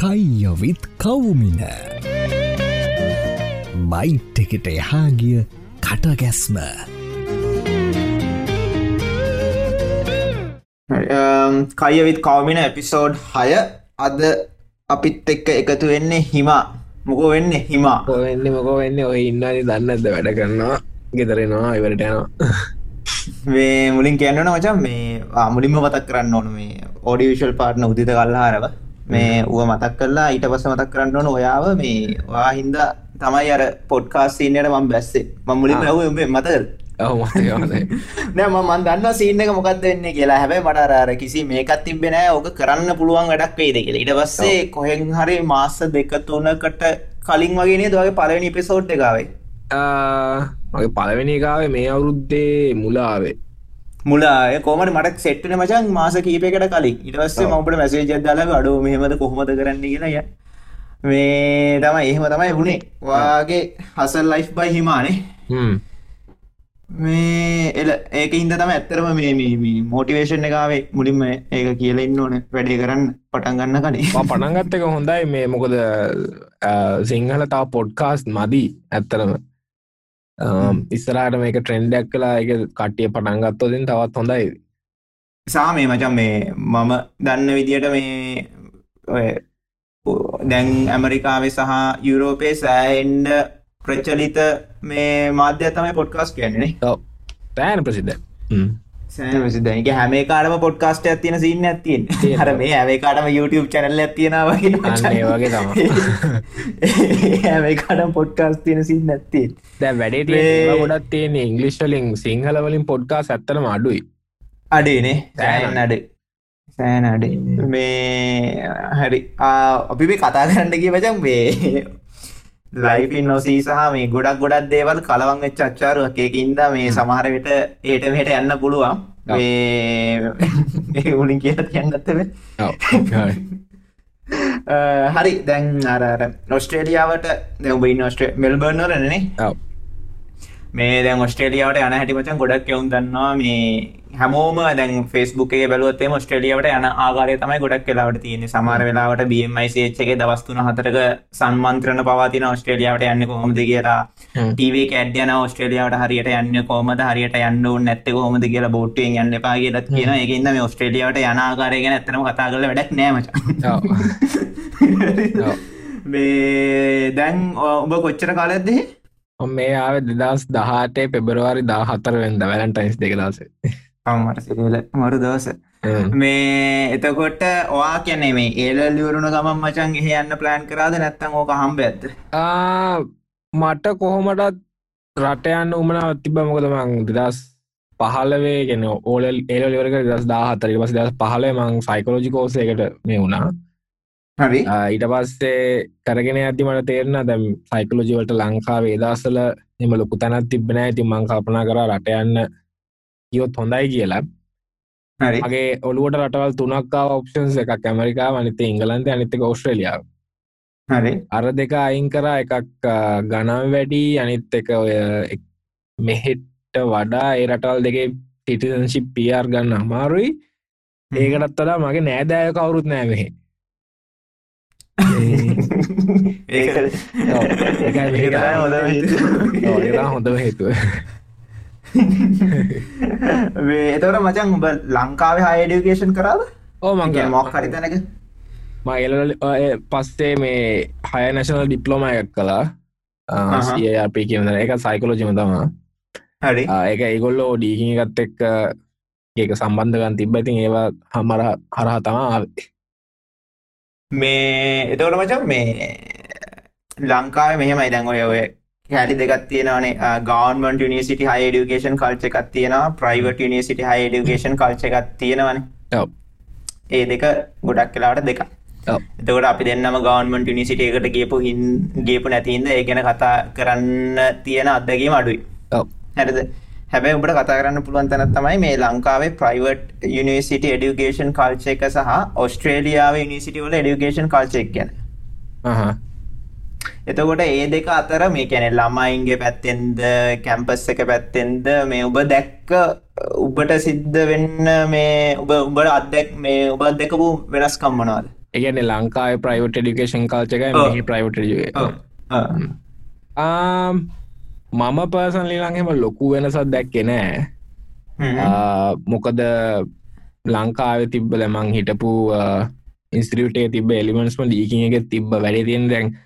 කයියොවිත් කවුමින. Bite එකට එහාගිය කටගැස්ම. කයවිත් කවමින episode හය. අද අපිත් එක්ක එකතු වෙන්නේ හිමා. මොකෝ වෙන්න හිමා? වෙන්න මොකෝ වෙන්න? ඔය ඉන්නද දන්නද වැඩ කරනවා? ගෙතරෙනවා ඉවරට යනවා. මේ මුලින් කියන්නන මචන් මේ මුලින්ම මතක් කරන්න ඕන මේ ඕඩිවිශල් පාට්න උදිත කල්ලාරව මේ ුව මතක් කරලා ඊට පස මතක් කරන්න ඕන ඔයාව මේ වා හින්ද තමයි අර පොඩ්කාස්සිීනයට මම් බැස්සේ. ම මුලින් ඇව උඹේ මතර නෑම මන් දන්න සීන එක මොකක්ද වෙන්න කියලා. හැබැයි මටරර කිසි මේකත් තිබෙන ඕක කරන්න පුළුවන් වැඩක් වේද කියලා. ඉට පස්සේ කොහෙන් හරි මාස දෙක තුනකට කලින් වගේ දගේ පලවෙනි පිසෝට් එකකාවේ මගේ පලවෙනි එකාවේ මේ අවුරුද්දේ මුලාවේ මුලාය කොමට මට සෙට්ටන මචන් මාස කීපකට කලින්. ඉටවස්සේ මට මැසේ ජදදාල අඩු මෙහමද කොහොමද කරන්න කියලය මේ තම එහෙම තමයි වුණේ වාගේ හසල් ලයිෆ් බයි හිමානේ. මේ එල ඒක හින්ද තම ඇත්තරම මේ මෝටිවේෂන් එකාවේ මුලින්ම ඒක කියල ඉන්න ඕන වැඩේ කරන්න පටන් ගන්න කනේ පටන්ගත්තක හොඳයි මේ මොකද සිංහල තා පොඩ්කාස්ට මදී ඇත්තරම ඉස්සරට මේක ට්‍රෙන්ඩක් කලා එක කට්ටිය පටන්ගත්තෝදින් තවත් හොඳයි. සා මේ මචන් මේ මම දන්න විදියට මේ දැන් ඇමරිකාවේ සහ යුරෝපයේ සෑන්ඩ ප්‍රචලිත මේ මාධ්‍ය තමයි පොඩ්කාස් කියන්නේ තෑන ප්‍රසිද්ධ සිදක හැමේ කාටම පොඩ්කාස්ට ඇතින සින්න ඇතින් හර මේ ඇමේකාටම YouTube චැනල්ල ඇතියෙනවගේ වගේ කාටම පොඩ්කාස් තියෙන සින්න ඇත්ති දැ වැඩට ගොඩත් තියෙන ඉංගලිශ්වලින් සිංහල වලින් පොඩ්කාස් ඇත්තනම අඩුයි. අඩේනේ සෑන් අඩ සෑන අඩ මේ හරි. අපි මේ කතා කරන්න කිය වචන් මේ ලයිපින් නොසී සහ මේ ගොඩක් ගොඩක් දේවල් කලවන් වෙච්ච අච්චාරුවක්. ඒකින්ද මේ සමහර විට ඒට මෙට යන්න පුළුවන් උලින් කියලා තියන්නත්තව හරි. දැන් අර නොස්ට්‍රේලියාවට දැබයි නොස්ට්‍රේ මෙල්බර්නරනේ මේ දැන් ඔස්ට්‍රේලියාවට යන හැටිමචන් ගොඩක් එවුන් දන්නවා. මේ හැමෝම දැන් ෆෙස්බුක් එක බලුවත්තේ ඔස්ට්‍රේලියාවට යන ආකාරය තමයි ගොඩක් වෙලාවට තියෙන සමහර වෙලාවට BMICH එක දවස් තුන හතරක සම්මන්ත්‍රණ පවතින ඔස්ට්‍රේලියාවට යන්න කොහොමද කියලා. ටීවී කැඩ් යන ඔස්ට්‍රේලියාවට හරියට යන්න කොහමද? හරියට යන්න නැත්තේ කොහොමද කියලා බෝට්ටුවෙන් යන්න එපා කියලා කියනවා. ඒකින්ද මේ ඔස්ට්‍රේලියාවට යන ආකාරය ගැන ඇත්තටම කතා කරලා වැඩක් නෑ මචං. මේ දැන් ඔබ කොච්චර කාලයක්ද මේ ආව දෙදස් දහටේ පෙබරවාරි දා හතර වෙන්ද වැලන්ටයින්ස් දෙක දස මට සිරල මරු දවස. මේ එතකොට ඔයා කියැනේ මේ ඒල ලියවරුණ ගමන් මචන් එහ යන්න ප්ලෑන් කරාද නැත්තන් ඕක හම්බ ඇත්ත මට කොහොමටත් රටයන්න උමනාව තිබ මොකද මං දෙදස් පහලවේ ගෙන ඕල ඒල ලිවරක දස් දාහතරක පස දස් පහල මං සයිකෝලජි කෝසයකට මේ වුණා. ඊට පස්සේ කරගෙන ඇති මට තේරන දැම් සයිකලෝජිවලට ලංකාවේ දසල එම ලොකු තැනත් තිබෙන ඇති මං කල්පනා කර රටයන්න කියොත් හොඳයි කියලා. මගේ ඔලුවට රටවල් තුනක්කා ඔප්ෂන්ස් එකක් ඇමරිකා අනිත ඉංගලන්ත අනිතක ඔස්ට්‍රලියාව හරි. අර දෙක අයින් කරා එකක් ගනම් වැඩි අනිත් එක ඔය මෙහෙට්ට වඩා ඒ රටවල් දෙකේ සිටිසන්ශිප් පියර් ගන්න අමාරුයි. ඒකටත් වඩා මගේ නෑදෑය කවුරුත් නෑමෙහි හොඳම හේතුව එතවට මචන් උඹ ලංකාවේ හයිඩියකේෂන් කරාද? ඕ මංගේ මොක් හරිතනක මයිල පස්සේ මේ හය නැශනල් ඩිප්ලෝම එකක් කලා සියපි කියන්න එක සයිකලෝජිම තමා හරි. ඒක ඒගොල්ල ෝඩීගි ගත්ත එක්ක ඒක සම්බන්ධගන් තිබ්බතින් ඒවා හමර හරහා තමා ආවේ. මේ එතවට මචන් මේ ලංකාව මෙහෙම ඉදං ඔය ඔය හැලි දෙකත් තියෙනවනේ. ගවන්මට නිසිට හයි ඩියකේෂන් කල්ච එකක් තියෙනවා. ප්‍රයිවට නිසිට හයි ඩියකේෂන් කල්ච එකක් තියෙනවන. ඒ දෙක ගොඩක් කලාට දෙක එතකොට අපි දෙන්නම ගවන්මට නිසිට එකට ගේපු හින් ගේපු නැතින්ද ඒ ගැන කතා කරන්න තියෙන අදගේ අඩුයි. හැරද? හැබැයි උඹට කතා කරන්න පුළුවන් තැන තමයි මේ ලංකාවේ ප්‍රයිවට් යනිසිට ඩියුකේෂන් කල්ච එක සහ ඔස්ට්‍රේලියාව නිසිටි වල ඩියුකේෂන් කල්ච එක ගැන එතකොට ඒ දෙක අතර මේ කැනෙ ළමයින්ගේ පැත්තෙන්ද කැම්පස් එක පැත්තෙන්ද මේ ඔබ දැක්ක උබට සිද්ධ වෙන්න මේ ඔබ උඹට අත්දැක් මේ ඔබ දෙකපු වෙනස්කම් මොනවාද? ඒගැන ලංකායි ප්‍රයිවට් ඩිකේෂන් කාල්චක ප්‍රයිවට් මම පර්සන්ලි ලඟෙම ලොකු වෙනසත් දැක්කෙ නෑ. මොකද ලංකාව තිබ්බල මං හිටපු ඉන්ස්ටියටේ තිබ එලිමෙන්ස්ම ලීකින් එක තිබ්බ වැඩ තියෙන් දැන්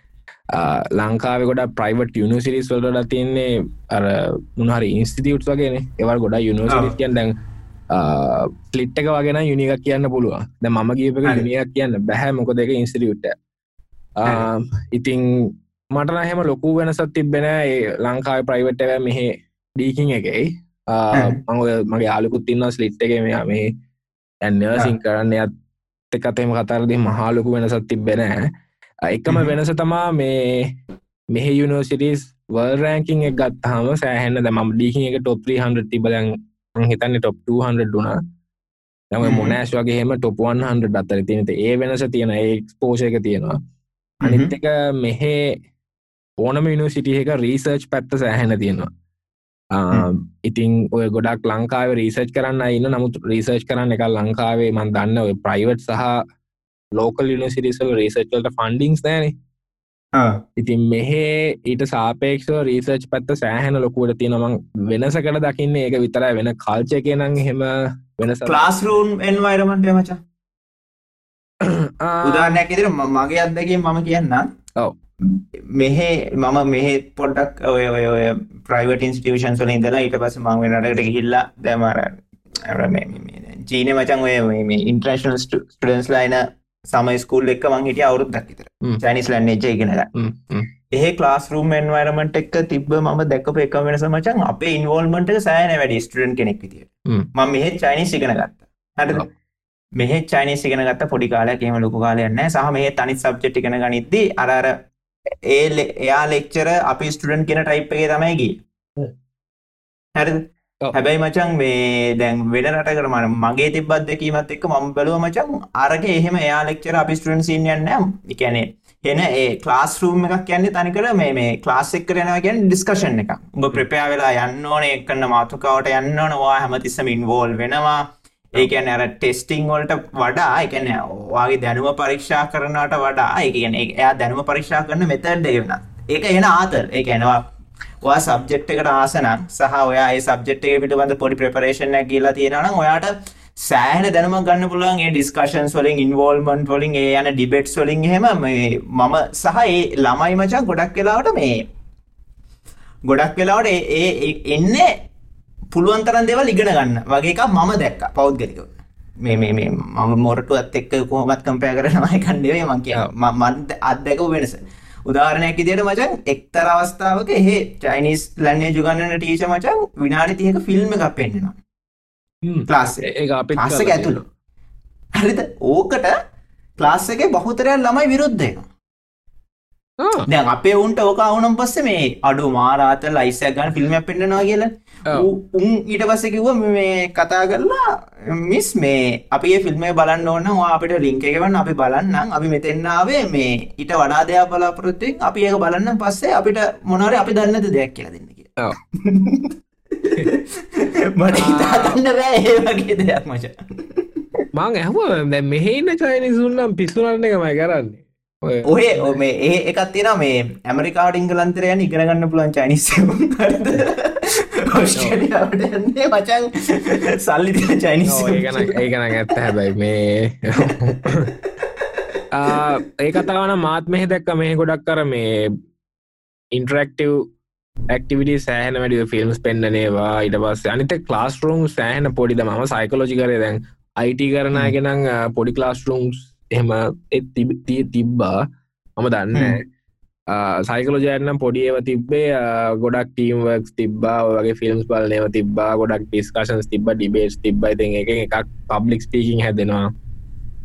ලංකාව ගොඩ ප්‍රයිවට් යුනිසිරිස් වලට තියන්නේ අර මුණහරි ඉන්ස්ටිටියුට් වගෙන. එවල් ගොඩ යුනිසිටියන් දැන් ස්ලිට්ක වගෙන යුනික කියන්න පුළුව ද මම ගීපක යුනියක් කියන්න බැහැ මොක දෙක ඉන්ස්ටියුට්ට ඉතිං මට නහෙම ලොකු වෙනසත් තිබෙන ලංකාව ප්‍රයිවට්ව මෙහෙ ඩීකින් එකයි. මං මගේ ආලුකුත් තින්න ස්ලිට් එක මෙයා මේ ඇන්නසින් කරන්න ඇත් එකතේම කතරදි මහාලොකු වෙනසත් තිබෙන එකම වෙනස තමා මේ මෙහ යුනිවර්සිටස් වල් රෑකින් එක ගත්හම සෑහන්න ද ම ඩීහි එක ටොප් 300 තිබලන් හිතන්න ටොප් 200 ඩුනා යම මොනෑස් වගේම ටොප් 100 අත්තර තියනත ඒ වෙනස තියෙන ඒක්ස්පෝෂයක තියෙනවා. අනිත් එක මෙහෙ ඕනම යුනිසිටිය එක රීසර්ච් පැත්ත සෑහෙන තියෙනවා. ඉතින් ඔය ගොඩක් ලංකාව රීසර්ච් කරන්න ඉන්න. නමුත් රීසර්ච් කරන්න එක ලංකාවේ මන් දන්න ඔය ප්‍රයිවට් සහ ලෝකල් යුනිසිටිසල් රීසර්ච්ලට ෆන්ඩිංස් නෑන ඉතින් මෙහේ ඊට සාපේක්ෂ රීසර්ච් පැත්ත සෑහැන ලොකුවට තියෙනමං වෙනසකට දකින්න ඒක විතර වෙන කල්චය කියනං හෙම වෙනස ලාස්රූම් එන්වයිරමට මචා. උදානැක ඉදිර මගේ අත්දකින් මම කියන්න ඔව. මෙහෙ මම මෙහෙ පොඩ්ඩක් ඔය ඔය ඔය ප්‍රයිවට ඉන්ස්ටියෂන් වල ඉඳලා ඊට පස්ස මං වෙනටකට හිල්ලා දැමර චීන මචන් ඔය මේ ඉන්ට්‍රේශනල් ස්ටඩන්ස් ලයින සම ස්කූල් එක් මං හිටිය අවුරුද්දක් විතර. චයිනිස් ලන්න එජ ඉගෙනලා. එහ ලාස් රූම් එන්වරමට එක් තිබ ම දැක්ක එක වෙනස මචන් අපේ ඉන්වෝල්මට සෑන වැඩි ස්ටඩන් කෙනෙක් විතිය ම මෙහෙ චයිනිස් ඉගෙන ගත්ත. හට මෙහ චයිනිස් ඉගෙන ගත්ත. පොඩි කාලයක් එහෙම ලොකු කාලයන්න සහ මේ තනි සබ්ජෙට් ඉගෙන ගනිද්දි අරර ඒ එයා ලෙක්චර අපි ස්ටඩන් කෙන ටයිප් එක තමයිගී හැරද හැබැයි මචන් මේ දැන් වෙන රටකට මන මගේ තිබත් දෙකීමත් එක්ක මම බැලුව මචන් අරක එහෙම එයා ලෙක්චර අපි ස්ටඩන් සින් යන්න එකැනේ එන ඒ ක්ලාස් රූම් එකක් කියන්නේ තනිකර මේ මේ ක්ලාස් එක්ක යනවා කියන්නේ ඩිස්කෂන් එක. ඔබ ප්‍රිපෙයාර් වෙලා යන්න ඕනේ එක්කන මාතෘකාවට යන්න ඕනේ ඔයා හැමතිස්සෙම ඉන්වෝල්ව් වෙනවා. ඒ කියන්නේ අර ටෙස්ටිං වලට වඩා ඒ කියන්නේ ඔයාගේ දැනුම පරීක්ෂා කරනවට වඩා ඒ කියන්නේ එයා දැනුම පරීක්ෂා කරන මෙතඩ් එක වෙනස්. ඒක එන ආතල්. ඒ කියන්නේ ඔයා සබ්ජෙක්ට් එකට ආස නම් සහ ඔයා ඒ සබ්ජෙක්ට් එක පිළිබඳ පොඩි ප්‍රෙපරේෂන් එකක් ගිහලා තියෙනවා නම් ඔයාට සෑහෙන දැනුමක් ගන්න පුළුවන් ඒ ඩිස්කෂන්ස් වලින් ඉන්වෝල්ව්මන්ට් වලින් ඒ යන ඩිබේට්ස් වලින් එහෙම මේ මම සහ ඒ ළමයි මචං ගොඩක් වෙලාවට මේ ගොඩක් වෙලාවට ඒ එන්නේ පුළුවන් තරම් දේවල් ඉගෙන ගන්න. වගේ එකක් මම දැක්කා පෞද්ගලිකව. මේ මේ මේ මම මොරටුවත් එක්ක කොහොමත් කම්පෙයාර් කරනවා එකක් නෙවෙයි මම කියන්නේ. මම අත්දැකපු වෙනස. උදාහරණයක් විදියට මචං එක්තර අවස්ථාවක එහෙ චයිනිස් ලැන්ග්වේජ් උගන්වන ටීචර් මචං විනාඩි 30ක ෆිල්ම් එකක් පෙන්නනවා. ක්ලාස් ඒක අපේ ක්ලාස් එක ඇතුළේ. හරිද? ඕකට ක්ලාස් එකේ බහුතරයක් ළමයි විරුද්ධ වෙනවා දැන් අපේ උන්ට ඕක වුණාන් පස්සේ මේ අඩු මාරාත ලයිසයක් ගන්න ෆිල්ම් එකක් පෙන්නනවා කියලා උන් ඊට පස්සේ කිව්වා මේ කතා කරලා මිස් මේ අපි ෆිල්ම් එක බලන්න ඕන අපිට ලින්ක් එක වන්න අපි බලන්නම් අපි මෙතෙන් ආවේ මේ ඊට වඩා දෙයක් බලාපොරොත්තු වෙන අපි ඒක බලන්න පස්සේ අපිට මොනවාරි අපි දන්නේ නැති දෙයක් කියලා දෙන්න කියලා. මට හිතාගන්න බෑ ඒ වගේ දෙයක් මචං. මං ඇහුවා දැන් මෙහෙ ඉන්න චයිනිසුන් නම් පිස්සුනන්න එකමයි කරන්නේ. ඔය මේ ඒ එකත් තියෙන මේ ඇමරිකාට ඉංගලන්තරයන් ඉගෙනගන්න පුළුවන් චයිනිස් ඔස්ට්‍රලියාවට යන්නේ මචන් සල්ලි චයිනිස් ඒකන ඇත්ත හැබැයි මේ ඒ කතාවන මාත් මෙහෙ දැක්ක මේ ගොඩක් කර මේ ඉන්ටරක්ටව් ඇක්ටිවිට සෑහන වැඩි ෆිල්ම්ස් පෙන්න්නනේවා ඉට පස්ස අනිත ක්ලාස් රූම් සෑහන පොඩිද ම සයිකලෝජි කරය දැන් අයිට කරනාගෙනං පොඩි ක්ලාස් රූම්ස් එහෙම තිය තිබ්බා. මම දන්න සයිකලෝජයන්නම් පොඩි ඒව තිබ්බේ ගොඩක් ටීම්වක්ස් තිබ්බා වගේ ෆිල්ම්ස් බල නව තිබා ගොඩක් ඩිස්කශන්ස් තිබ ඩිබේස් තිබ්බයි ති එක එකක් පබ්ලික් ස්පීකින් හැදෙනවා.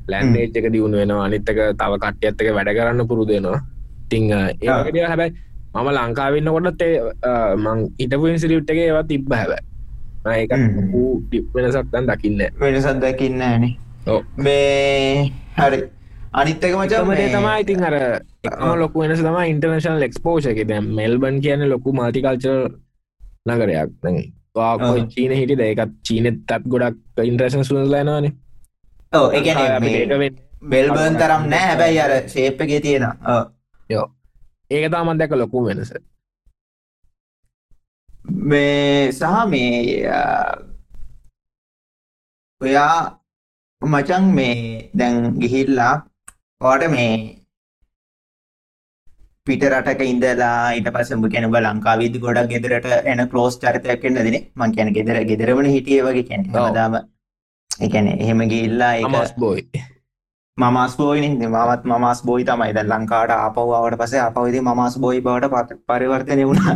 ලැන්ඩේජ් එක දියුණු වෙනවා. අනිත්තක තව කට්ටියත්තක වැඩ කරන්න පුරුදෙනවා තිං ඒකට හැබැයි මම ලංකාවන්න කොටත් මං ඉටපු ඉන්සිරියුට් එක ඒවා තිබ්බ හැබ ඒක වෙනසක්තන් දකින්න වෙනසත් දකින්න නේ මේ හරි. අනිත්තක මචමට තමා ඉතින් අර එකම ලොකු වෙනස තම ඉන්ටර්නශල් එක්ස්පෝෂ එක. දැ මෙල්බන් කියන ලොකු මාතිකල්චර් නගරයක්. දැ චීන හිටි දෙකත් චීනෙත් තත් ගොඩක් ඉන්ට්‍රේෂන් සුන්ලනවානේ බෙල්බර්න් තරම් නෑ. හැබැයි අර එක තියෙන. යෝ ඒක තාමත් දැක ලොකු වෙනස. මේ සහ මේ ඔයා මචන් මේ දැන් ගිහිල්ලා ඕට මේ පිට රටක ඉඳලා ඊට පස්සේ උඹ කියන ඔබ ලංකාවේදී ගොඩක් ගෙදරට එන ක්ලෝස් චරිතයක් වෙන්න දෙනේ මං කියන්නේ ගෙදර ගෙදරමනේ හිටියේ වගේ කියන්නේ. හැමදාම. ඒ කියන්නේ එහෙම ගිහිල්ලා ඒක බෝයි මමස් ඉතින් මමත් මමස් බෝයි තමයි. ආපහු ආවට පස්සේ ආපහු ඉතින් මමස් බෝයි බවට පරිවර්තනය වුණා.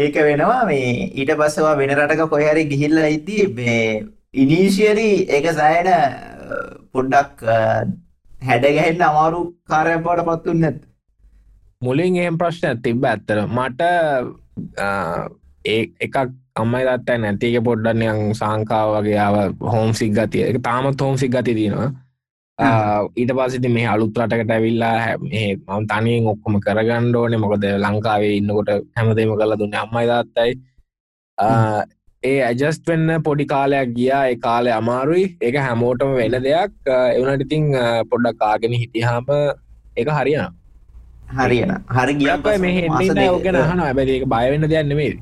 ඒක වෙනවා. මේ ඊට පස්සේ ඔයා වෙන රටක කොහේ හරි ගිහිල්ලා ඉද්දි මේ ඉනිෂියලි ඒක සෑහෙන පොඩ්ඩක් හැඩ ගැහෙන්න අමාරු කාර්යයක් බවට පත් වුනේ නැද්ද? මුලින් එහෙම ප්‍රශ්නයක් තිබ්බ ඇත්තට මට එකක් අම්මයි දත්ත නැතික පොඩ්ඩන්නයන් සංකාව වගේ ආව හෝම් සික් ගතිය. එක තාමත් හෝම් සික් ගති තියෙනවා ඊට පසිති මේ අලුත් රටකට ඇවිල්ලා මම තනියෙන් ඔක්කොම කරගන්න ඕනේ. මොකද ලංකාවේ ඉන්නකොට හැමදේම කල දුන්න අම්මයි දත්තයි ඒ ඇජස්ට වෙන්න පොඩි කාලයක් ගියා. ඒ කාලය අමාරුයි. ඒක හැමෝටම වෙන දෙයක්. එවනට ඉතිං පොඩ්ඩක් කාගෙන හිටිහාම එක හරියන හරියන හරි ගිය මේ ඕගෙන හන ඇබැ බයවෙන්න දෙයක් නෙමේද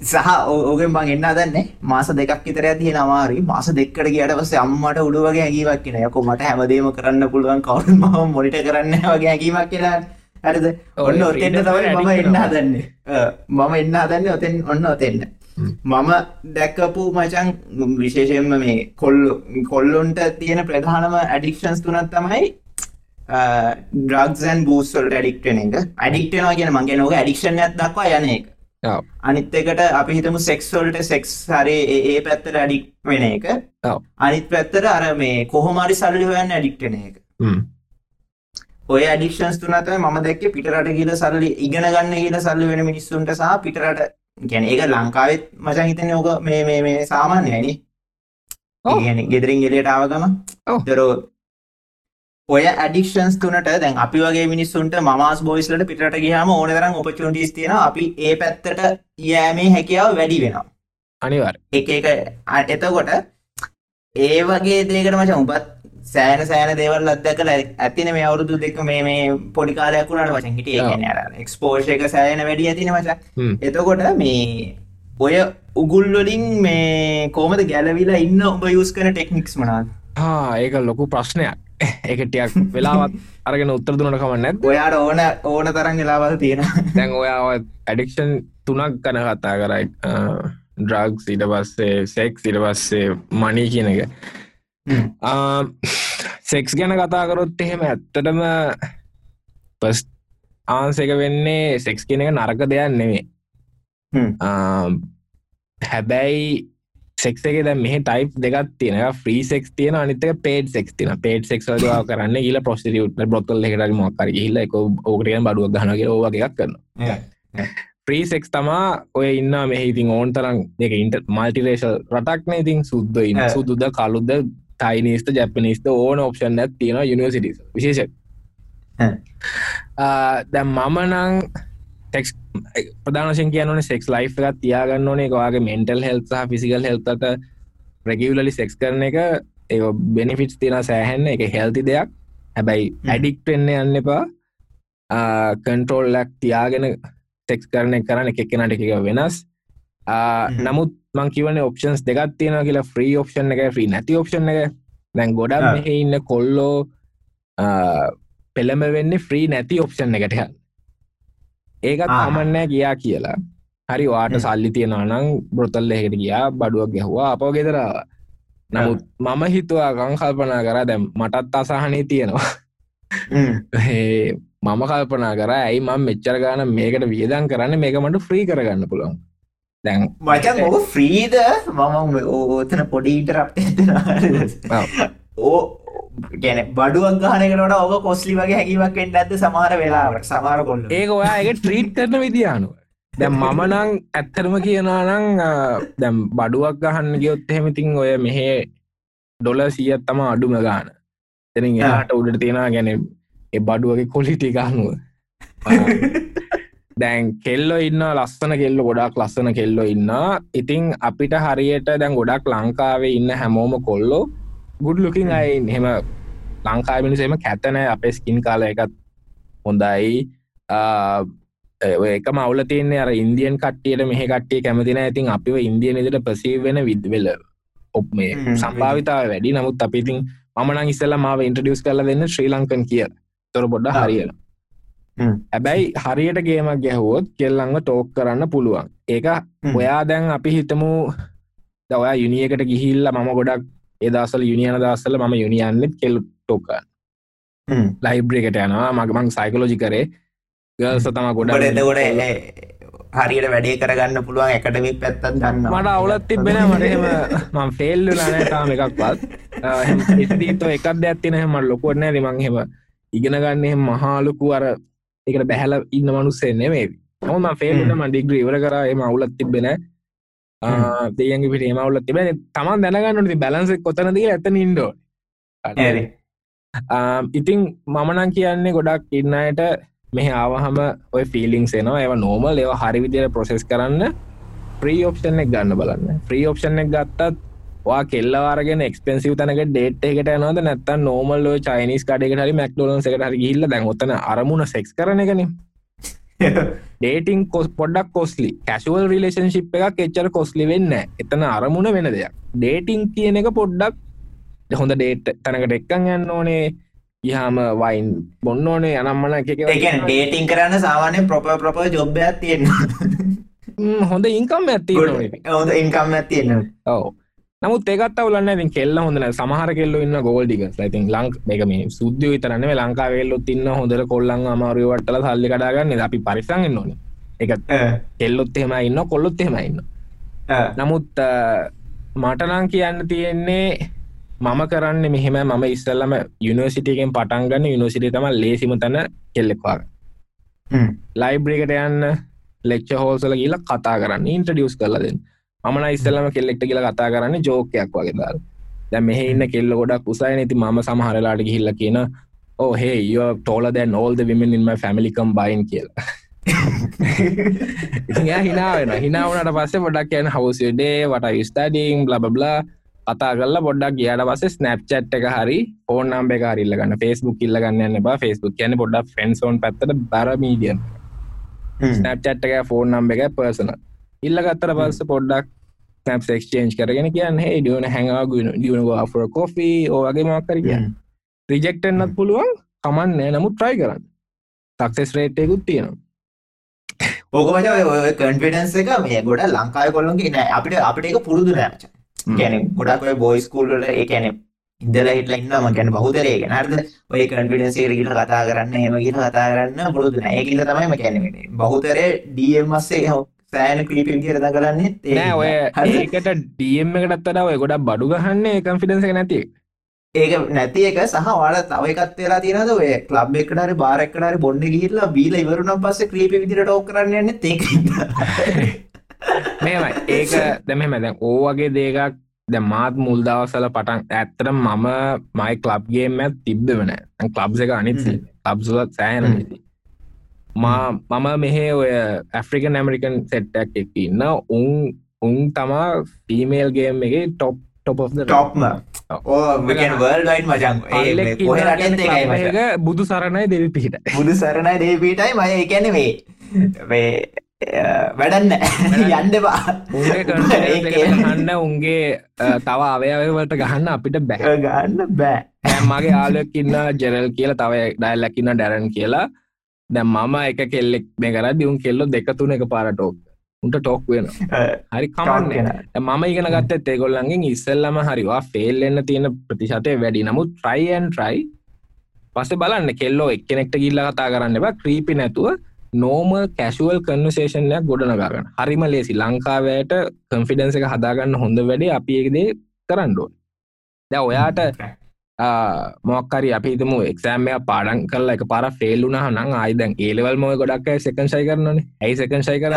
සහ ඕගෙන් බං එන්න දන්නේ මාස දෙකක් විතර තියෙන අමාරුයි මාස දෙකට ගියට පස්සේ අම්මට උඩු වගේ හැඟීමක් කියන යකෝ මට හැමදේම කරන්න පුළුවන් කවුරුත් මම මොනිටර් කරන්න වගේ හැඟීමක් කියලා හරිද? ඔන්න ඔතෙන්ට තමයි මම එන්න හදන්නේ. මම එන්න හදන්නේ ඔතෙන් ඔන්න ඔතෙන්ට. මම දැක්කපු මචන් විශේෂයෙන්ම මේ කොල්ලු කොල්ලොන්ට තියෙන ප්‍රධානම ඇඩික්ෂන්ස් තුනක් තමයි ඩ්‍රක්සන් බූස්වල්ට ඇඩික්ටන එක. ඇඩික්ටනවා කියන මගේ නොක ඇඩික්ෂන් ඇත් දක්වා යන එක අනිත් එකට අපි හිතමු සෙක්ස්වල්ට සෙක්ස් හරි ඒ පැත්තට ඇඩික් වෙන එක. අනිත් පැත්තර අර මේ කොහොමරි සල්ලි හොයන්න ඇඩික්ටන එක. ඔය ඇඩික්ෂන්ස් තුනත ම දැක්ක පිටරට කියල සල්ලි ඉගෙන ගන්න කියල සල්ලි වෙන මිනිස්සුන්ට සහ පිටරට ගැන ඒක ලංකාවෙත් මචන් හිතන ඕක මේ මේ මේ සාමාන්‍යයනි ගෙදරින් ගෙලට ආවගම. දරෝ ඔය ඇඩික්ෂන්ස් තුනට දැන් අපි වගේ මිනිස්සුන්ට මමස් බෝයිස්ලට පිටට ගහම ඕන තරම් ඔපචුන්ටිස් තියෙන අපි ඒ පැත්තට යෑමේ හැකියාව වැඩි වෙනවා. අනිවර් එක එක එතකොට ඒ වගේ දේකට මච උපත් සෑන සෑන දේවල් අදකල ඇතින මේ අවුරුදු දෙක මේ මේ පොඩිකාලයක් වුණට වචන් හිට ඒ එක්ස්පෝෂ එක සෑන වැඩි ඇතින මච. එතකොට මේ ඔය උගුල්වලින් මේ කෝමද ගැලවිලා ඉන්න ඔබ යුස් කන ටෙක්නික්ස් මනාද ඒක ලොකු ප්‍රශ්නයක් එකටියක් වෙලාවත් අරගෙන උත්තර දුනට කමන්න ඔයාට ඕන ඕන තරන් වෙලාවල් තියෙන දැන් ඔයා ඇඩික්ෂන් තුනක් කන කතා කරයි ඩ්‍රග් ඉට පස්සේ සෙක්ස් ඉට පස්සේ මනී කියන එක. සෙක්ස් ගැන කතාකරොත් එහෙම ඇත්තටම පස් ආන්සක වෙන්නේ සෙක්ස් කියන එක නරක දෙයක් නෙවේ හැබැයි සෙක්ස එක දැ මේ ටයිප් දෙකක් තියෙන ්‍රී සෙක් තියන අනිතක පේට සෙක් තින පේට සෙක් වා කරන්න ඊල පොස්ටිට බොත්තල් එකට මොක්කර හිල්ල එක ඕකටයන් බඩුවක් ගනගේ ඕවගේක් කරන්න ප්‍රී සෙක්ස් තමා ඔය ඉන්න මෙහිතින් ඕන් තරම් දෙක ඉන්ට මල්ටිරේශල් රටක්න ඉතින් සුද්ද ඉන්න. සුදුද කලුද්ද තයිනිස්ත ජැපනිස්ත ඕන ඔප්ෂන් ඇත් තියෙන යුනිවසිට විශේෂ දැම් මම නං ටෙක්ස් ප්‍රධානශෙන් කියනන සෙක්ස් ලයි් එකත් තියාගන්න ඕනේ. එකවාගේ මෙන්ටල් හෙල්ස ෆිසිකල් හෙල්තට රැගියලලි සෙක්ස් කරන එක ඒ බෙනිෆිටස් තින සෑහෙන්න. එක හෙල්ති දෙයක්. හැබැයි ඇඩික් වෙන්න යන්න එපා. කන්ට්‍රෝල් ලක් තියාගෙන තෙක්ස් කරන කරන එක කෙනට එක වෙනස්. නමුත් මං කිවන ඔප්ෂන්ස් දෙකත් තියෙන කියලා. ෆ්‍රී ඔප්ෂන් එක ්‍රී නැති ඔප්ෂන් එක දැන් ගොඩක් මෙහ ඉන්න කොල්ලෝ පෙළම වෙන්න ෆ්‍රී නැති ඔප්ෂන් එකට ඒකත් අමන්නෑ ගියා කියලා. හරි වාට සල්ලි තියෙනනම් බ්‍රොතල් එකට ගියා බඩුවක් ගැහවා අපෝ ගෙදරාව නමුත් මම හිතුවා ගං කල්පනා කර දැම් මටත් අසාහනය තියෙනවා. මම කල්පනා කර ඇයි මම මෙච්චර ගාන මේකට වියදන් කරන්න? මේක මට ෆ්‍රී කරගන්න පුළුවන්. දැන් මචන් ඔක ෆ්‍රීද මම ඕතන පොඩිට රප් ඕ ගැන බඩුවක් ගහනකට ඔබ කොස්ලි වගේ හැකිවක් එන්න ඇද සමාර වෙලාවට සමාර කොල්ල ඒක ඔයා එක ට්‍රීට් කරන විදියානුව දැම් මම නං ඇත්තරම කියනා නං දැම් බඩුවක් ගහන්න ගියොත් එහෙමතින් ඔය මෙහෙ ඩොල සියත් තම අඩුම ගාන තැනින් එයාට උඩට තියෙන ගැන එ බඩුවගේ කොලිටි ගහනුව දැන් කෙල්ලො ඉන්න ලස්සන කෙල්ල ගොඩක් ලස්සන කෙල්ලො ඉන්න ඉතිං අපිට හරියට දැන් ගොඩක් ලංකාවේ ඉන්න හැමෝම කොල්ලෝ ගුඩ් ලුකින් අයි හෙම ලංකා මිනිසේම කැතන අපේ ස්කින් කාල එකත් හොඳයි. ඒක මවල තියන්නේ අර ඉන්දියන් කට්ටියට මෙහ කට්ටිය කැමතින ඇතින් අපිව ඉන්දියන එදට ප්‍රසී වෙන විදවෙල ඔප් මේ සම්භාවිතාව වැඩි. නමුත් අපිතින් මමන ඉස්සල්ල මාව ඉන්ට්‍රඩියස් කල දෙන්න ශ්‍රී ලංකන් කිය තොර බොඩ්ඩ හරියලා හැබැයි හරියට ගේමක් ගැහුවොත් කෙල්ලංව ටෝක් කරන්න පුළුවන්. ඒක ඔයා දැන් අපි හිතමු දවයා යුනිියකට ගිහිල්ල මම ගොඩක් ඒදසල් යුනිියන දස්සල ම යුනිියන්නෙත් කෙල්ලු ටෝකන් ලයිබ්‍රේකට යනවා. මගමං සයිකලෝජි කරේ. ගල්ස තම ගොඩ ගොඩ හරියට වැඩේ කරගන්න පුළුවන් එකටමික් පැත්තත් ගන්න මට අවුලත් තිබෙන මටම මං ෆෙල්ලු ලනටාම එකක්වත්. එතීතෝ එකක් දැත්තින හෙම ලොකොටනෑ දෙමං හෙම ඉගෙන ගන්න මහාලුකු අර එකට බැහල ඉන්න මනුස්සේ නෙමේ හොම ෆේල්ටම ඩිග්‍රී ඉවර කර. එම අවුලත් තිබෙන දෙයන්ගේ පිට මවුලත් තිබෙන තමන් දැනගන්නට බැලන්ස කොතනද ඇත ඉන්ඩෝ ඉතිං මමනං කියන්නේ ගොඩක් ඉන්නයට මෙහ ආවහම ඔය ෆිලිං සේනවා ඒව නෝමල් ඒව හරි විදියට ප්‍රොසෙස් කරන්න ප්‍රී ඔප්ෂන් එක ගන්න බලන්න. ප්‍රී ඔප්ෂන් එක ගත්තත් වා කෙල්ලවාරගෙන එක්ස්පෙන්සිව තනක ඩේට් එකට නොද නැත්ත නෝමල් චයිනිස් කඩකට හරි මැක්ඩෝලන් එකට හරි ගිල්ල දැන්ගොත්තන අරමුණ සෙක්ස් කරන එකන ඩේටිං කොස් පොඩක් කොස්ලි කැශුවල් රිලේෂන්ශිප් එකක් එච්චර කොස්ලි වෙන්න එතන අරමුණ වෙන දෙයක්. ඩේටිං කියන එක පොඩ්ඩක් හොඳ ඩේට් තැනකට එක්කන් යන්න ඕනේ. යහම වයින් බොන්න ඕනේ අනම්මන එක ඩේටිං කරන්න සාමානය ප්‍රොප ප්‍රප ජොබ්බයක් තියෙන හොඳ ඉන්කම් ඇති හොඳ ඉන්කම් ඇතියෙන ඔව නමුත් ඒකත් අවුලන්න ඉතින් කෙල්ල හොඳන සමහර කෙල්ල ඉන්න ගෝල්ඩික ඉතින් ලංක් එක මේ සුද්‍ය විතරන්නේ ලංකාවෙල්ලොත් ඉන්න හොඳර කොල්ලන් අමාරුවටල සල්ලි කඩාගන්න අපි පරිසංගන්න ඕන. එක කෙල්ලොත් එහෙම ඉන්න කොල්ලොත් එහෙම ඉන්න නමුත් මටනං කියන්න තියෙන්නේ මම කරන්න මෙහෙම මම ඉස්සල්ලම යුනිවසිටියකෙන් පටන්ගන්න යුනිසිටි තම ලේසිම තැන කෙල්ලෙක්වාග ලයිබ්‍රිකට යන්න ලෙක්ෂ හෝසල කියලා කතා කරන්න ඉන්ට්‍රඩියස් කරලදෙන් මන ඉස්සල්ලම කෙල්ලෙක්ට කියලා කතා කරන්න ජෝකයක් වගේ දාල්. දැ මෙහ ඉන්න කෙල්ල ගොඩක් උසයි. නති ම සමහරලාට ගිහිල්ල කියන ඕහේ යෝ ටෝල දැන් ඕල්ද විමන් ඉන්ම ෆැමිලිකම් බයින් කියලා. හිනාවෙන හිනාවනට පස්සේ පොඩක් කියන හවසඩේ වට ස්ටඩිං ලබබලා කතා කල්ල පොඩක් ගියට පස ස්නප්චට් එක හරි ඕන නම්බේ කාරල්ල ගන්න ෆෙස්බුක් ඉල්ල ගන්න බා ෆෙස්බුක් කියන පොඩක් ෆෙන්සෝන් පැත්තට බර මීඩියන් ස්නප්චට් එක ෆෝන් නම්බ එක පර්සන ඉල්ල ගත්තර පස්ස පොඩ්ඩක් ස්නප් ක්ෂේන්ජ් කරගෙන කියන්න හ ඩියන හැඟගුණ ඩියනවා ෆර කොෆී ඕගේ මක්කර කියන්න. රිජෙක්ටන්නත් පුළුවන්. කමන්න නමුත් ට්‍රයි කරන්න. සක්සෙස් රේට්යකුත් තියෙනවා. ඕකමච ඔය කන්ෆිඩන්ස් එක මේ ගොඩ ලංකාය කොල්ලොන්ගේ නෑ. අපිට අපිට එක පුරුදු නෑච ගැන ගොඩක් බොයිස්කූල්ල ඒ කැනෙ ඉදල හිටල ඉන්නම ගැන. බහුතරේ ගැනර්ද ඔය කන්ෆිඩන්සේ ගිල කතා කරන්න හෙම ගිල කතා කරන්න පුරුදු නෑ. කියල තමයිම කැනෙ බහුතරේ ඩම්මස්සේ හෝ සෑන ක්‍රීපින් කියරද කරන්නේ නෑ ඔය ඒකට ඩම් එකටත් වඩා ඔය ගොඩක් බඩු ගහන්නේ කන්ෆිඩන්ස නැති ඒක නැති එක සහ වාල තව එකත් වෙලා තියෙනද ඔය ක්ලබ් එකට හරි බාර් එකට හරි බොන්න ගිහිල්ලා බීලා ඉවරුණාන් පස්සේ ක්‍රීපි විදිහට ටෝක් කරන්න යන්නේ ඒක මේමයි ඒක දැන් මෙහෙම දැන් ඕ වගේ දෙයක් දැන් මාත් මුල් දවස්වල පටන් ඇත්තට මම මයි ක්ලබ් ගේම් එකක් තිබ්බෙම නෑ. දැන් ක්ලබ්ස් එක අනිත් ක්ලබ්ස් වල සෑහෙන ඉතින් මම මෙහෙ ඔය ඇෆ්‍රිකන් ඇමරිකන් සෙට්ටක් එක ඉන්න. උන් උන් තමා ෆීමේල් ගේම් එක ටොප් ටොප් ටොප්ම බුදු සරණයි දෙවි පිහිට. බුදු සරණයි දේ පිටයි මය එකැන වේ වැඩන්න. යන්ඩවා ගහන්න උන්ගේ තව අවයවලට ගහන්න අපිට බැහ ගන්න බෑ. මගේ ආලකින්න ජෙරල් කියලා තව ඩයිල්ලකින්න ඩැරන් කියලා දැ මම එක කෙල්ලෙක් මේ කර දියුන් කෙල්ලො දෙක තුන එක පාරටෝක් උන්ට ටෝක් වෙන හරි කමන්න. මම ඉගෙන ගත්ත ඒගොල්ලන්ගෙන් ඉස්සල්ලම හරිවා ෆෙල් එන්න තියෙන ප්‍රතිශතය වැඩි. නමුත් ට්‍රයින් ට්‍රයි පස බලන්න කෙල්ලෝ එක්කෙනෙක්ට ගිල්ල කතා කරන්න එබ ක්‍රීපි නැතුව නෝමල් කැශුවල් කන්වසේෂන්යක් ගොඩනගන්න හරිම ලේසි ලංකාවයට කන්ෆිඩන්ස එක හදාගන්න හොඳ වැඩේ අපි එකදේ කරන්නඩෝ ද ඔයාට මොක්කරි අපිතම එක්සෑම්ය පාඩන් කල එක පර ෆෙල්ලුන නං අයිදැන් ඒලවල් මොය ගොඩක් සකන්ශයි කරනන ඇයි සකන්ශයි කර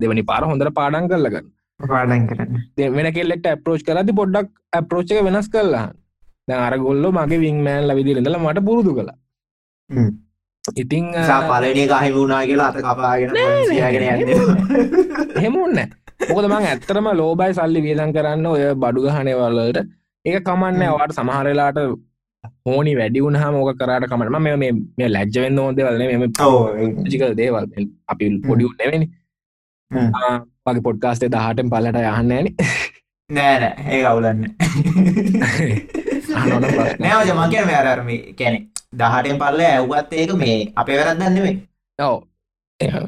දෙවනි පාර හොඳර පාඩන් කරලගන්න පාඩන් කරන්න. වෙන කෙල්ලෙක්ට ඇප්‍රෝච් කරති පොඩ්ඩක් ඇප්‍රෝච්ක වෙනස් කරලා දැ අරගොල්ල මගේ විංමෑන් ලවිදිරඳල මට පුරුදු කලා ඉතිං පලනේ ගහි වුණනා කියලා අත කපාගෙන හෙමුන්න මොකද මං ඇත්තරම ලෝබයි සල්ලි වියදන් කරන්න ඔය බඩු ගහනවල්ලට ඒක කමන්න අවට සමහරලාට හෝනි වැඩි වුණහ මෝක කරට කමටම මේ මේ ලැජ්ජවෙන්න ඕොදවලන මෙම ජික දේවල් අපි පොඩිුන් නෙවෙනි පගේ පොඩ්කාස්ටේ දහටෙන් පල්ලට යහන්න ෑන නෑන ඒ අවුලන්න නෑවජ මගේ වැරර්ම කැනෙ දහටෙන් පල්ල ඇව්ගත් ඒක මේ අපේ වැරත්දන්නෙවේ ඔව.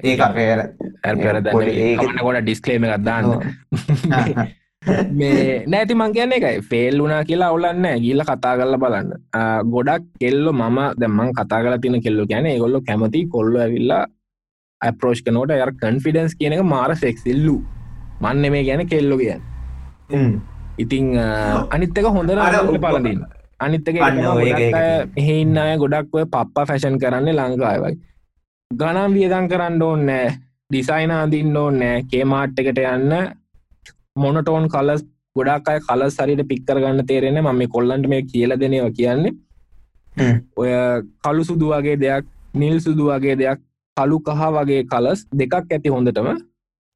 ඒ අපේ ගොඩ ඩිස්කලේම ගත්දාන්න මේ නෑති මං කියන්න එකයි ෆෙල් වුනා කියලා ඔවුලන්න ගිල්ල කතා කරල බලන්න. ගොඩක් කෙල්ලො මම දැමන් කතා කල තින කෙල්ලු ගැන ගොල්ලො කැමති කොල්ල ඇවිල්ලා ඇපරෝෂ් කනෝට ය කන්ෆිඩන්ස් කියන එක මාර සෙක්සිල්ලු. මන්න මේ ගැන කෙල්ලො කියන්න. ඉතිං අනිත්තක හොඳර පලදින්න අනිත්තක එහෙන්න අය ගොඩක් ඔය පප්පා ෆැෂන් කරන්න ලංකාවයි ගනම් වියදන් කරන්න ඕන්නෑ ඩිසයින අදින්න ඕන්නෑ කේමාට් එකට යන්න මොනටෝන් කලස් ගොඩක් අය කල සරිට පික්කර ගන්න තේරෙන ම මේ කොල්ලන්ට මේ කියල දෙනවා කියන්නේ. ඔය කලු සුදු වගේ දෙයක් නිල් සුදු වගේ දෙයක් කලු කහ වගේ කලස් දෙකක් ඇති හොඳටම.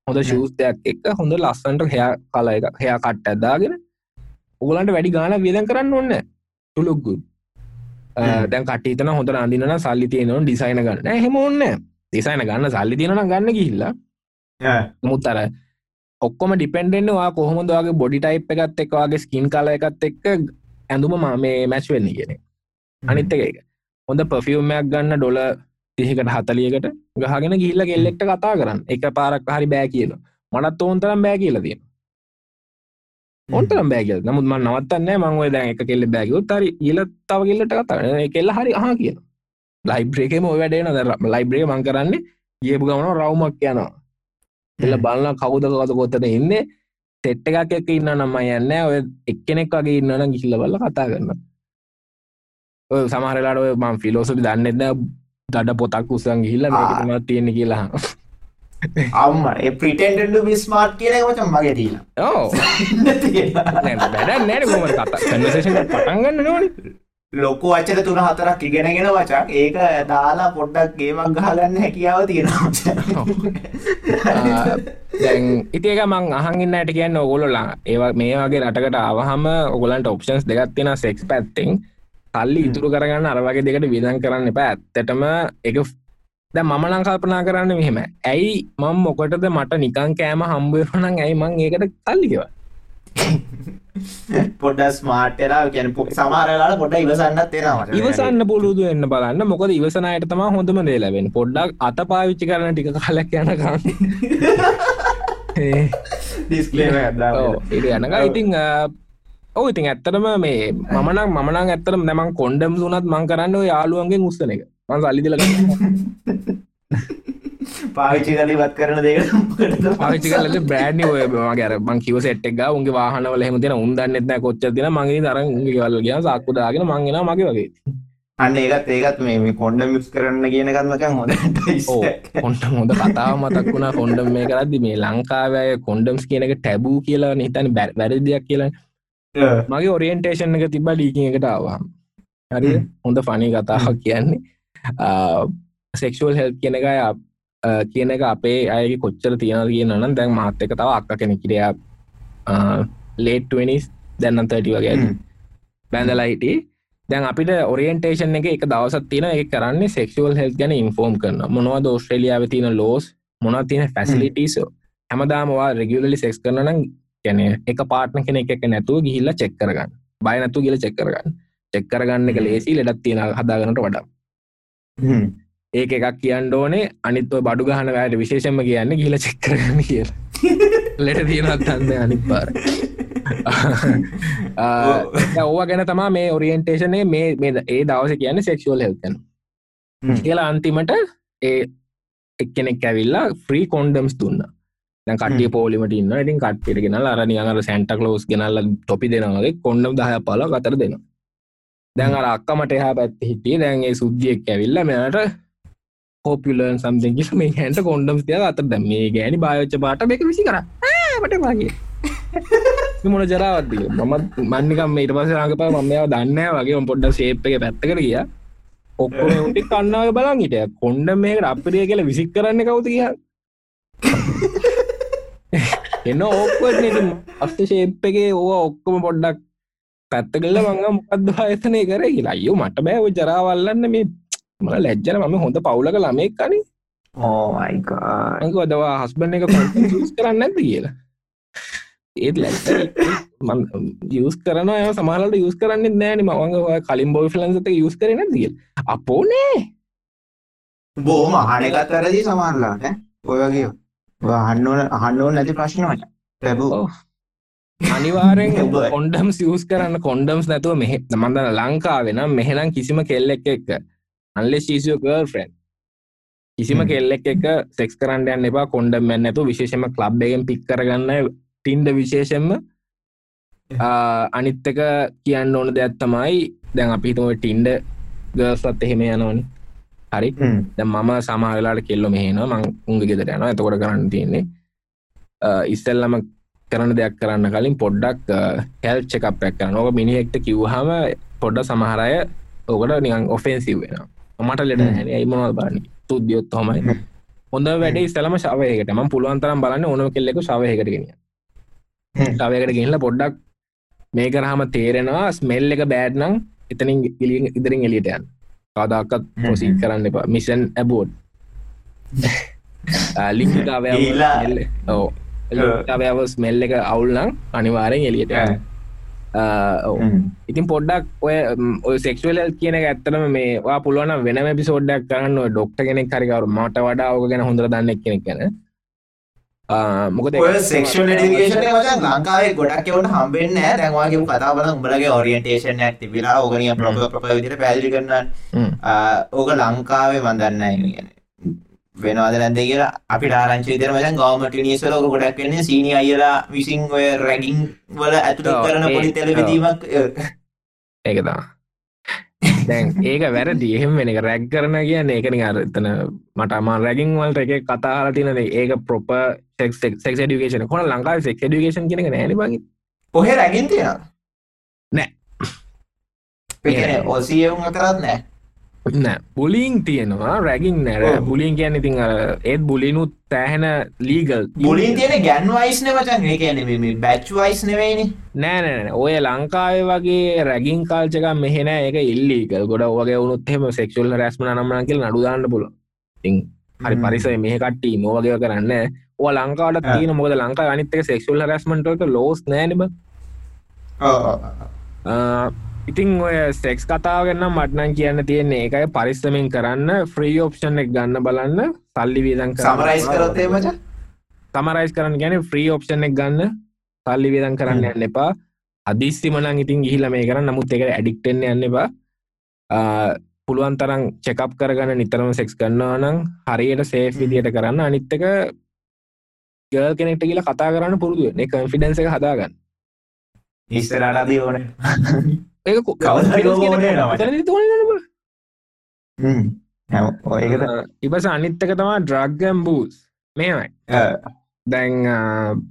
හොඳ ශූස්තයක් එක්ක හොඳ ලස්සන්ට හයා කල එක හයා කට්ට ඇදාගෙන ඔගලන්ට වැඩි ගාන වියදන් කරන්න ඔන්න තුළුක්ගුත් දැන් කටීතන හොඳ අඳන්න සල්ලි තියනවා ඩිසයින ගන්න. හෙම ඔන්න දිසයින ගන්න සල්ලි තියන ගන්න කිහිල්ලා මුත්තර ඔක්කොම ඩිපෙන්ඩෙන්න්න වා කොහොමද වගේ බොඩි ටයිප් එකත් එක් වගේ ස්කින් කල එකත් එක්ක ඇඳුම මා මැච් වෙන්න කියෙන අනිත්ත එක හොඳ පෆියුම්මයක් ගන්න ඩොල තිහකට හතලියකට ගහගෙන ගිල්ල කෙල්ලෙක්ට කතා කරන්න. එක පාරක් හරි බෑ කියන මනත් ඕන්තරම් බෑ කියල තියෙන ඔන්තරම් බෑග නමුත් ම නවත්තන්න මංව දැන් එක කෙල්ල බෑගයුත් හරි ඉල තව කෙල්ලට කතා කෙල්ල හරි හා කියන ලයිබ්‍රේකම වැඩේන. දර ලයිබ්‍රේ මං කරන්නේ ගියපු ගමන රවමක් යනවා එල බලන්න කවුද කවද කොත්තට ඉන්න. තෙට්ට එකක් එක ඉන්න නම්ම යන්න ඔය එක්කෙනෙක් වගේ ඉන්නන ගිහිල්ල බල කතා කරන්න ඔය සමහරලාට ඔය මං ෆිලෝසපි දන්නෙද දඩ පොතක් උසන් ගිහිල්ල මේකමත් තියෙන කියලා. අම්ම පිටෙන්ට විස්මාර්ට් කියන මචන් මගේ තිීන ඕ වැඩ නෑන කොම කතා කන්නසේෂන් පටන්ගන්න නොනි ලොකු වචන තුන හතරක් ඉගෙනගෙන වචක් ඒක දාලා පොඩ්ඩක් ගේමක් ගහගන්න හැකියාව තියෙනවා. දැන් ඉතික මං අහගන්නට කියන්න ඔගොලොලා ඒවා මේ වගේ රටකට අවහම ඔගලන්ට ඔප්ෂන්ස් දෙගත්තින සෙක්ස් පැත්තෙන් කල්ලි ඉතුරු කරගන්න අරවගේ දෙකට විදන් කරන්න එප. ඇත්තටම එක ද මම ලංකල්පනා කරන්න මෙහෙම. ඇයි මං මොකටද මට නිකං කෑම හම්බුවරනං ඇයි මං ඒකට කල්ලිකවා පොඩ ස්මාර්ටලා කියන පොක් සමාරලාට පොඩ ඉවසන්නත් එෙනවා ඉවසන්න පුළුදු එන්න බලන්න. මොකද ඉවසනයට තම හොඳම දේලවෙන් පොඩ්ඩක් අත පාවිච්චි කරන ටික කලක් යනකන්න ඩිස්ලේ යනක ඉතිං ඔව. ඉතින් ඇත්තරම මේ මමනක් මනක් ඇත්තරම නැමන් කොන්ඩම් සුනත් මං කරන්න යාළුවන්ගේ උස්සන එක. මං සල්ලිදිල පාවිච්චි කලවත් කරන දෙක පාවිච්චි කල බ්‍රෑඩ්නි ඔය ගැර මං කිව සෙට්ක් උන්ගේ වාහනවල හෙම තින උන්දන්නෙත්න කොච්ච තින මගේ දර උන්ගේ වල් කිය සක්කුදාගෙන මංගෙන මගේ වගේ. අන්න ඒකත් ඒකත් මේ කොන්ඩ මිස් කරන්න කියන කත්මකන් හොඳ කොන්ට හොඳ කතාව මතක් වුණා. කොන්ඩම් මේ කරදදි මේ ලංකාවය කොන්ඩම්ස් කියනක ටැබූ කියලා නිතන බැ වැරදියක් කියලා. මගේ ඔරියන්ටේෂන් එක තිබා ආවා හරි හොඳ ෆනි කතාවක් කියන්නේ. සෙක්ෂුවල් හෙල් කියන එකයි කියන එක අපේ අය කොච්චර තියෙන කියන නම් දැන් මහත් එක තව අක්ක කෙනෙ කිරයා ලේට්නිස් දැන්න තටි වගේ බැඳලයිට දැන් අපිට ඔරියන්ටේෂන් එක එක දවසත් තියෙන එක කරන්නේ සෙක්ෂුවල් හෙල් ගැන ඉන්ෆෝර්ම් කරන මොනවද ඔස්ට්‍රලියාව තියෙන ලෝස් මොනව තියෙන ෆැසිලිටීසෝ හැමදාමවා රෙගියලලි සෙක්ස් කරන නම් ගැන එක පාට්න කෙනෙ එක නැතුව ගිහිල්ල චෙක් කරගන්න. බයනතු කියල චෙක් කරගන්න. චෙක් කරගන්න එක ලේසි ලෙඩත් තියෙන හදාගනට වඩා ඒක එකක් කියන්න ඕනේ. අනිත්ව බඩු ගහන වැයට විශේෂම කියන්න කියල. චෙක්කරන්න කිය ලෙට තියෙනත් අන්න අනිත් පාර. ඕව ගැන තමා මේ ඔරියන්ටේෂනේ මේ ඒ දවස කියන්න සෙක්ෂුවල් හෙල්තන කියලා අන්තිමට ඒ එක්කෙනෙක් ඇවිල්ලා ෆ්‍රී කොන්ඩම්ස් දුන්න. කටිය පෝලිමට ඉන්න ඉතින් කට්ටිට ගෙනල් අරනි අර සැන්ට කලෝස් ගෙනල්ල තොපි දෙනවගේ කොන්ඩම් දහය පල කතර දෙනවා. දැන් අර අක්කමට එහා පැත්ති හිටිය. දැන්ගේ සුද්දියෙක් ඇවිල්ල මෙට පෝපිලන් සම්දකි මේ හැන්ට කොන්ඩම් තිය අත දැ මේ ගෑනි බායච්ච පාට එක විසි කර. ට මගේ මොන ජරාවත්ද මම මන්නිකම් ඊට පස රඟපා මමයාව දන්න වගේ පොඩ්ඩ ශේප් එක පැත්තකට කිය ඔක්කොම උටි කන්නාව බලන් හිට කොන්්ඩ මේකට අපරිය කියල විසික් කරන්න කවුද කිය එන්න ඕක්වට අස්ත ශේප්පගේ ඕ ඔක්කොම පොඩ්ඩක් පැත්ත කල්ල මංග මොකක්ද ආයතනය කර කියලා. අයෝ මට බෑව ජරාවල්ලන්න මේ මල ලැජ්ජන මම හොඳ පවුලක ළමෙක් කනේ ඕමයික දවා හස්බන් එක කරන්න ඇති කියලා. ඒත් ලැ යස් කරන සමාලට යස් කරන්න නෑන මවංග කලින් බොයි ෆලන්සත යස් කරන දිල් අපෝ නෑ. බෝම අහනකත් වැරදි සමාරලාට ඔය වගේ අහන්නවන අහන්නෝ නැති ප්‍රශ්නවට ලැබූ අනිවාරෙන් කොන්ඩම් සියස් කරන්න කොන්ඩම්ස් නැතුව මෙහ මන්දන ලංකා වෙන මෙහෙනම් කිසිම කෙල්ලෙක් එක්ක අල්ලෙ ශීසියෝ කර් ෆ්‍රෙන්් කිසිම කෙල්ලෙක් එක සෙක්ස් කරන්න යන්න එපා කොන්ඩම් ඇන්නතු විශේෂම කලබ්බයෙන් පික් කරගන්න ටින්ඩ විශේෂෙන්ම අනිත්තක කියන්න ඕන දෙයක් තමයි දැන් අපිතුම ටින්ඩ ගර්සත් එහෙම යනවනි. හරි. දැ මම සමාවෙලාට කෙල්ලො මෙහෙන මං උන්ග ගෙදර යන ඇතකොට කරන්න තියන්නේ ඉස්සල්ලම කරන දෙයක් කරන්න කලින් පොඩ්ඩක් හැල් චකප්යක් කරන ඕක මිනිහෙක්ට කිව්හම පොඩ්ඩ සමහරය ඕකට නිකන් ඔෆෙන්සිව් වෙන මට ලෙඩ හැන අයිමනල් බානි තුද්‍යයොත් හොමයි හොඳ වැඩ ඉස්සලම ශවයකට ම පුළුවන්තරම් බලන්න ඕන කෙල්ලෙක ශවයකටගෙන ශවයකට ගෙනල පොඩ්ඩක් මේ කරහම තේරෙනවා ස්මෙල් එක බෑඩ්නම් එතනින් ඉලියෙන් ඉදිරින් එලියටයන් කාදක්කත් පොසි කරන්න එපා. මිෂන් ඇබෝඩ් ලිංකාවය ඕ ාවයාව ස්මෙල් එක. අවුල්නම් අනිවාරෙන් එලියට ඉතින් පොඩ්ඩක් ඔය ඔය සෙක්වල කියන ඇත්තනම මේවා පුළුවන වෙනම පිසෝඩ්ඩක් කරන්න ඩොක්ට කෙනෙක් හරිකවරු මට වඩා ඕක ගැන හොඳර දන්න කෙනෙක් ගැන. මොකද ලංකාවේ ගොඩක් එවට හම්බෙන්න දැන්වාගේ කතා බල උඹලගේ ඔරියන්ටේෂන් ඇක් තිබිලා ඕගනිය ප්‍රප ප්‍රප විදිට පැදිලි කරන්න ඕක ලංකාවේ කියන වෙනවාද නැද කියලා අපි ආරංචි විදිහට මචං ගවර්න්මන්ට් යුනිවර්සිටි වල ගොඩක් වෙන්නේ සීනි අයියලා විසින් ඔය රැගින් වල ඇතුළත් කරන පොඩි තෙලබෙදීමක් ඒක තමයි. දැන් ඒක වැරදි. එහෙම වෙන එක රැග් කරන කියන්න ඒකනි අර එතන මට අමා රැගින් වලට එක කතාහල තිනද ඒක ප්‍රොප සෙක් ඩිකේෂන කොන ලංකාව සෙක් ඩිකේෂන් කියෙන නෑන බග ඔහෙ රැගින් තියෙන නෑ. ඔසියවුන් අතරත් නෑ නෑ. බුලිං තියෙනවා රැගින් නෑර බුලින් කියන්න ඉතින් ඒත් බුලිනුත් තෑහෙන ලීගල් බුලින් තියෙන ගැන් වයිස්න වචන්. ඒ කියන බැච් වයිස් නෙවෙයිනි. නෑනෑ ඔය ලංකාවේ වගේ රැගින් කාල්චක මෙහෙන එක ඉල්ලීකල් ගොඩ වගේ උනුත් එහෙම සෙක්ෂුල් රැස්ම නම්මන කියල නඩුදාන්න පුල ඉතින් හරි පරිසය මෙහ කට්ටි නොවගේ කරන්න ඕ ලංකාට තියන මොද ලංකා අනිත්තක සෙක්ෂුල් රැස්මටක ලෝස් නෑනම ඉතින් ඔය සෙක්ස් කතාවගන්න මටනන් කියන්න තියෙන්නේ ඒකයි. පරිස්සමින් කරන්න ෆ්‍රී ඔප්ෂන් එක ගන්න බලන්න සල්ලි වීදන් සමරයිස් කරතේ මච තමරයිස් කරන්න ගැන ෆ්‍රී ඔප්ෂන් එක ගන්න සල්ලි වේදන් කරන්න යන්න එපා. අදිස්තිමනං ඉතින් ගිහිල මේ කරන්න. නමුත් එක ඇඩික්ටෙන්න යන්න එපා. පුළුවන් තරම් චෙකප් කරගන්න නිතරම සෙක්ස් කරන්නවා නම් හරියට සේෆ් විදියට කරන්න. අනිත්තක ගල් කෙනෙක්ට කියලා කතා කරන්න පුරුදු එක කන්ෆිඩන්ස එක හදාගන්න. ඉස්සරටදී ඕන ඒක ඉබස අනිත්තක තමා ඩ්‍රග්ගම් බූස් මේමයි දැන්.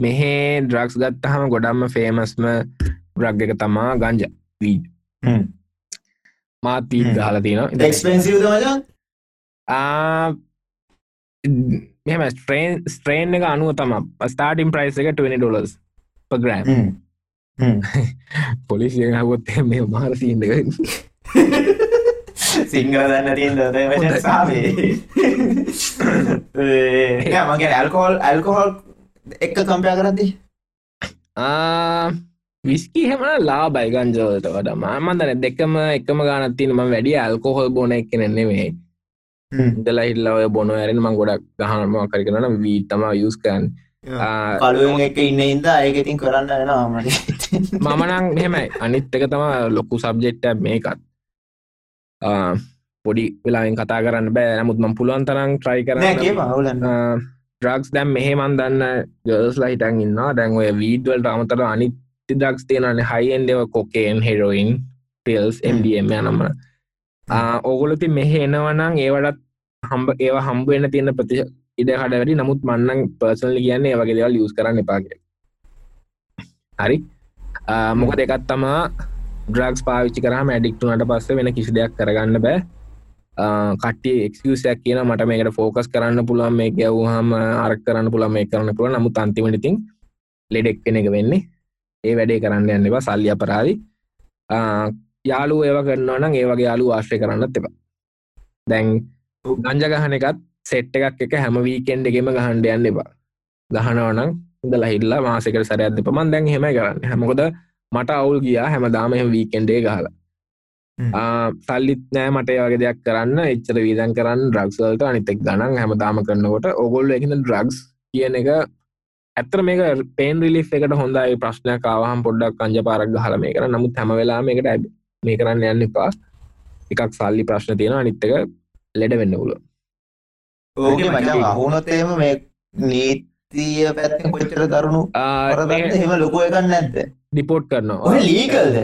මෙහේ ඩ්‍රක්ස් ගත්තහම ගොඩම්ම ෆේමස්ම බ්‍රග් එක තමා ගංජ. වීඩ් මාත් හල තියෙන මෙම ස්ට්‍රේන් ස්ට්‍රේන් එක අනුව තම. ස්ටාටිම් ප්‍රයිස් එක 20 ඩොලස් පග්‍රෑම් පොලිසිය හවොත් මේ මාර සීන්දක සිංහල දන්න තියන් සාවේ මගේ ඇල්කෝල් ඇල්කොහොල් එක්ක කම්පයා කරදදි? විස්කි හෙම ලා බයිගංජෝලට වඩ. මාමන්දන දෙකම එකම ගානත්තින ම වැඩිය ඇල්කොහොල් බොන එක නෙවේ දලා හිල්ල ඔය බොන ඇරෙන මං ගොඩක් ගහනම කර කරන වී තමා යුස්කන් කලුවෙන් එක ඉන්න ඉද ඒක ඉතින් කරන්න එනමට මමනං මෙහෙමයි. අනිත් එක තම ලොකු සබ්ජෙක්්ට මේකත්. පොඩි වෙලාෙන් කතා කරන්න බෑ. නමුත් මම් පුළුවන් තරම් ට්‍රයි කරන්න. ද්‍රක්ස් දැම් මෙහෙමන් දන්න ගර්ස්ලා හිටන් ඉන්න දැන් ඔය වීඩවල්ට අමතර අනිත්‍ය ද්‍රක්ස් තියෙනන හයින්දව කොකේන් හෙරෝයින් පිල්ස් MDM යනම. ඕගොලති මෙහෙ එනවනං ඒවටත් හම්බ ඒවා හම්බුවෙන තියෙන ප්‍රති ඉඩ හඩ වැඩි. නමුත් මන්නන් පර්සනලි කියන්නේ වගේ දෙවල් යස් කරන්න එපාගේ හරි? මොක දෙකත් තමා ද්‍රක්ස් පාවිච්චි කරම ඇඩික්ටුනට පස්ස වෙන කිසි දෙයක් කරගන්න බෑ. කට්ටි එක්සයක් කියන මට මේකට ෆෝකස් කරන්න පුළුවන් මේ ගැව්හම අරක් කරන්න පුළන් මේ කරන්න පුළ නමු අන්තිමටිතින් ලෙඩෙක් කෙන එක වෙන්නේ. ඒ වැඩේ කරන්න යන්නවා සල්ලි අපරාදි. යාලු ඒව කරන්නවා නම් ඒවගේ යාලු ආශ්‍රය කරන්නත් එපා. දැන් ගංජ ගහන එකත් සෙට් එකක් එක හැම වීකෙන්ඩ එකෙම ගහන්ඩ යන්න එපා. ගහනවනම් ඉඳ ලහිල්ලා මාසකට සරයද පමන් දැන් හෙම කරන්න. හැමකොද මට අවුල් ගියා හැම දාම එහම වීකෙන්ඩේ ගහලා. සල්ලිත් නෑ මට වගේ දෙයක් කරන්න. එච්චර වීදන් කරන්න ්‍රක්ස්වල්ට අනිතෙක් ගණන් හැමදාම කරන්නකොට ඔගොල්ල එකන ඩ්‍රග්ස් කියන එක ඇත්තර මේක පේන් රිලි එකට හොඳයි. ප්‍රශ්නය කාවහම් පොඩ්ඩක් කංජ පාරක් හල මේ කර නමුත් හැම වෙලා මේකට මේ කරන්න යන්න එපා. එකක් සල්ලි ප්‍රශ්න තියෙන අනිත්තක ලෙඩ වෙන්න පුල ඕක මචා අහුනොත්තේම මේ නීතිය පැත්ත කොච්චර දරුණු හෙම ලොකෝ එකන්න නැත්ද ඩිපෝට් කරනවා. ලීකල්ද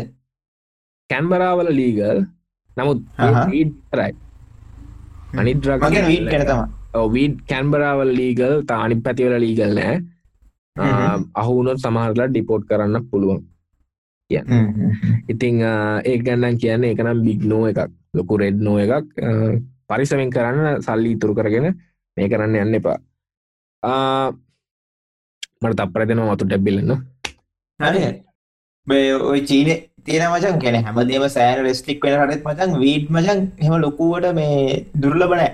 කැන්බරාවල ලීගල් නමුත් රයි අනි ද්‍රග වීට කෙනතම වීඩ් කැන්බරාවල් ලීගල් තානි පැතිවල ලීගල් නෑ. අහුනොත් සමහරලා ඩිපෝට් කරන්න පුළුවන්. ඉතිං ඒ ගන්නන් කියන්න එකනම් බිග් නෝ එකක්. ලොකු රෙඩ් නෝ එකක් පරිසමෙන් කරන්න සල්ලි ඉතුරු කරගෙන මේ කරන්න යන්න එපා. මට තප්පර දෙනවා මතු ටැබ්බිලන්න ඔය චීනේ තියෙන මචන් ගැන හැමදේම සෑන රෙස්ටික් වෙන හටත් මචන් වීඩ් මචන් හෙම ලොකුවට මේ දුර්ලබනෑ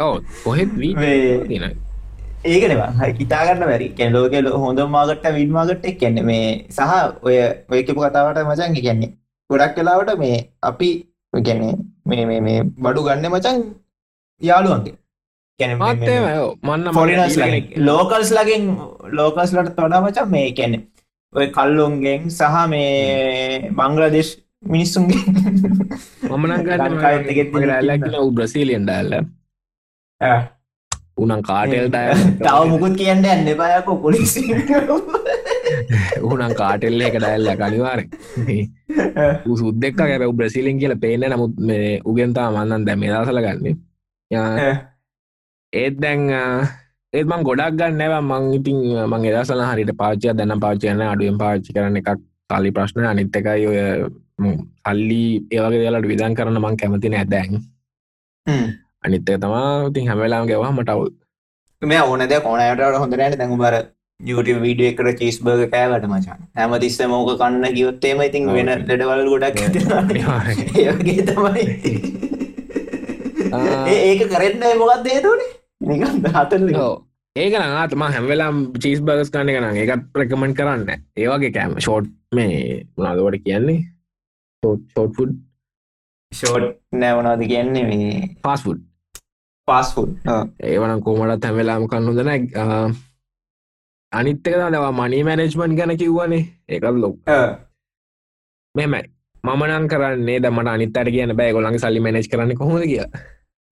ඔව කොහෙත් වී ඒකනවා හිතාගන්න වැරි කැන ලෝක හොඳ මාගට විඩ් මාගට් එක් කැන්න මේ සහ ඔය ඔයකපු කතාවට මචන් කියන්නේ ගොඩක් කලාවට මේ අපි ගැන්නේ මේ මේ බඩු ගන්න මචන් යාළුවන්ගේ. මන්න ොරිනස් ලෝකල්ස් ලගින් ලෝකස්ලට තොඩා මචන් මේ කැන්නේ ඔය කල්ලුන්ගෙන් සහ මේ බංගලදේශ මිනිස්සුන්ගේ මමනග බ්‍රසීලියන් ඩල්ල උනන් කාටෙල් තව මුකුත් කියන්න ඇන්න බයක පොලිසි උනන් කාටෙල්ල එක ඩැල්ල කනිවාර සුද්දෙක් ගැ බ්‍රසිලින් කියල පේන නමුත් මේ උගෙන්තා මන්නන් දැම දසල ගන්න. ඒත් දැන් ඒත් මං ගොඩක් ගන්න නැව මං ඉතින් මං එදසල හරිට පාචය දැන පාචයන අඩුවෙන් පාච්චි කරන එකක් සල්ලි ප්‍රශ්න අනිත්තකයි ඔය සල්ලි ඒවගේ දෙලට විදන් කරන මං කැමති නැදැන් අනිත්තක තමා ඉතින් හැමවෙලාම් ගෙවා මටවුල් මේ ඕන දෙ ඕනයට හොඳරට දැඟු බර YouTube වීඩිය එකට චිස් බර්ග කෑවට මචන්. හැම තිස්ස මෝක කන්න ගියොත්තේම ඉතින් වෙන ලෙඩවල් ගොඩක් ඒගේ තමයි. ඒක කරෙන්න මොකක් දේතුනේ හතල් ඒක නතම හැමවෙලාම් චීස් බගස් කන්න කන එකත් ප්‍රකමෙන්ට් කරන්න ඒවගේ කෑම. ෂෝට් මේ මොනාදවට කියන්නේ? ෂෝට් ෆුඩ් ෂෝට් නෑවනාද කියන්නේ මේ? පාස්ෆුඩ් පාස්ෆුඩ් ඒවන කෝමටත් හැමවෙලාම කන්නු දෙන අනිත්තක දවා මනි මැනේජ්මන්් ගැන කිව්වනේ. ඒකත් ලොක්. මෙමයි මමනං කරන්නේ දමට අනිත්තර කියන බෑ. ගොලන් සල්ලි මනේජ් කරන්න කොහොද කිය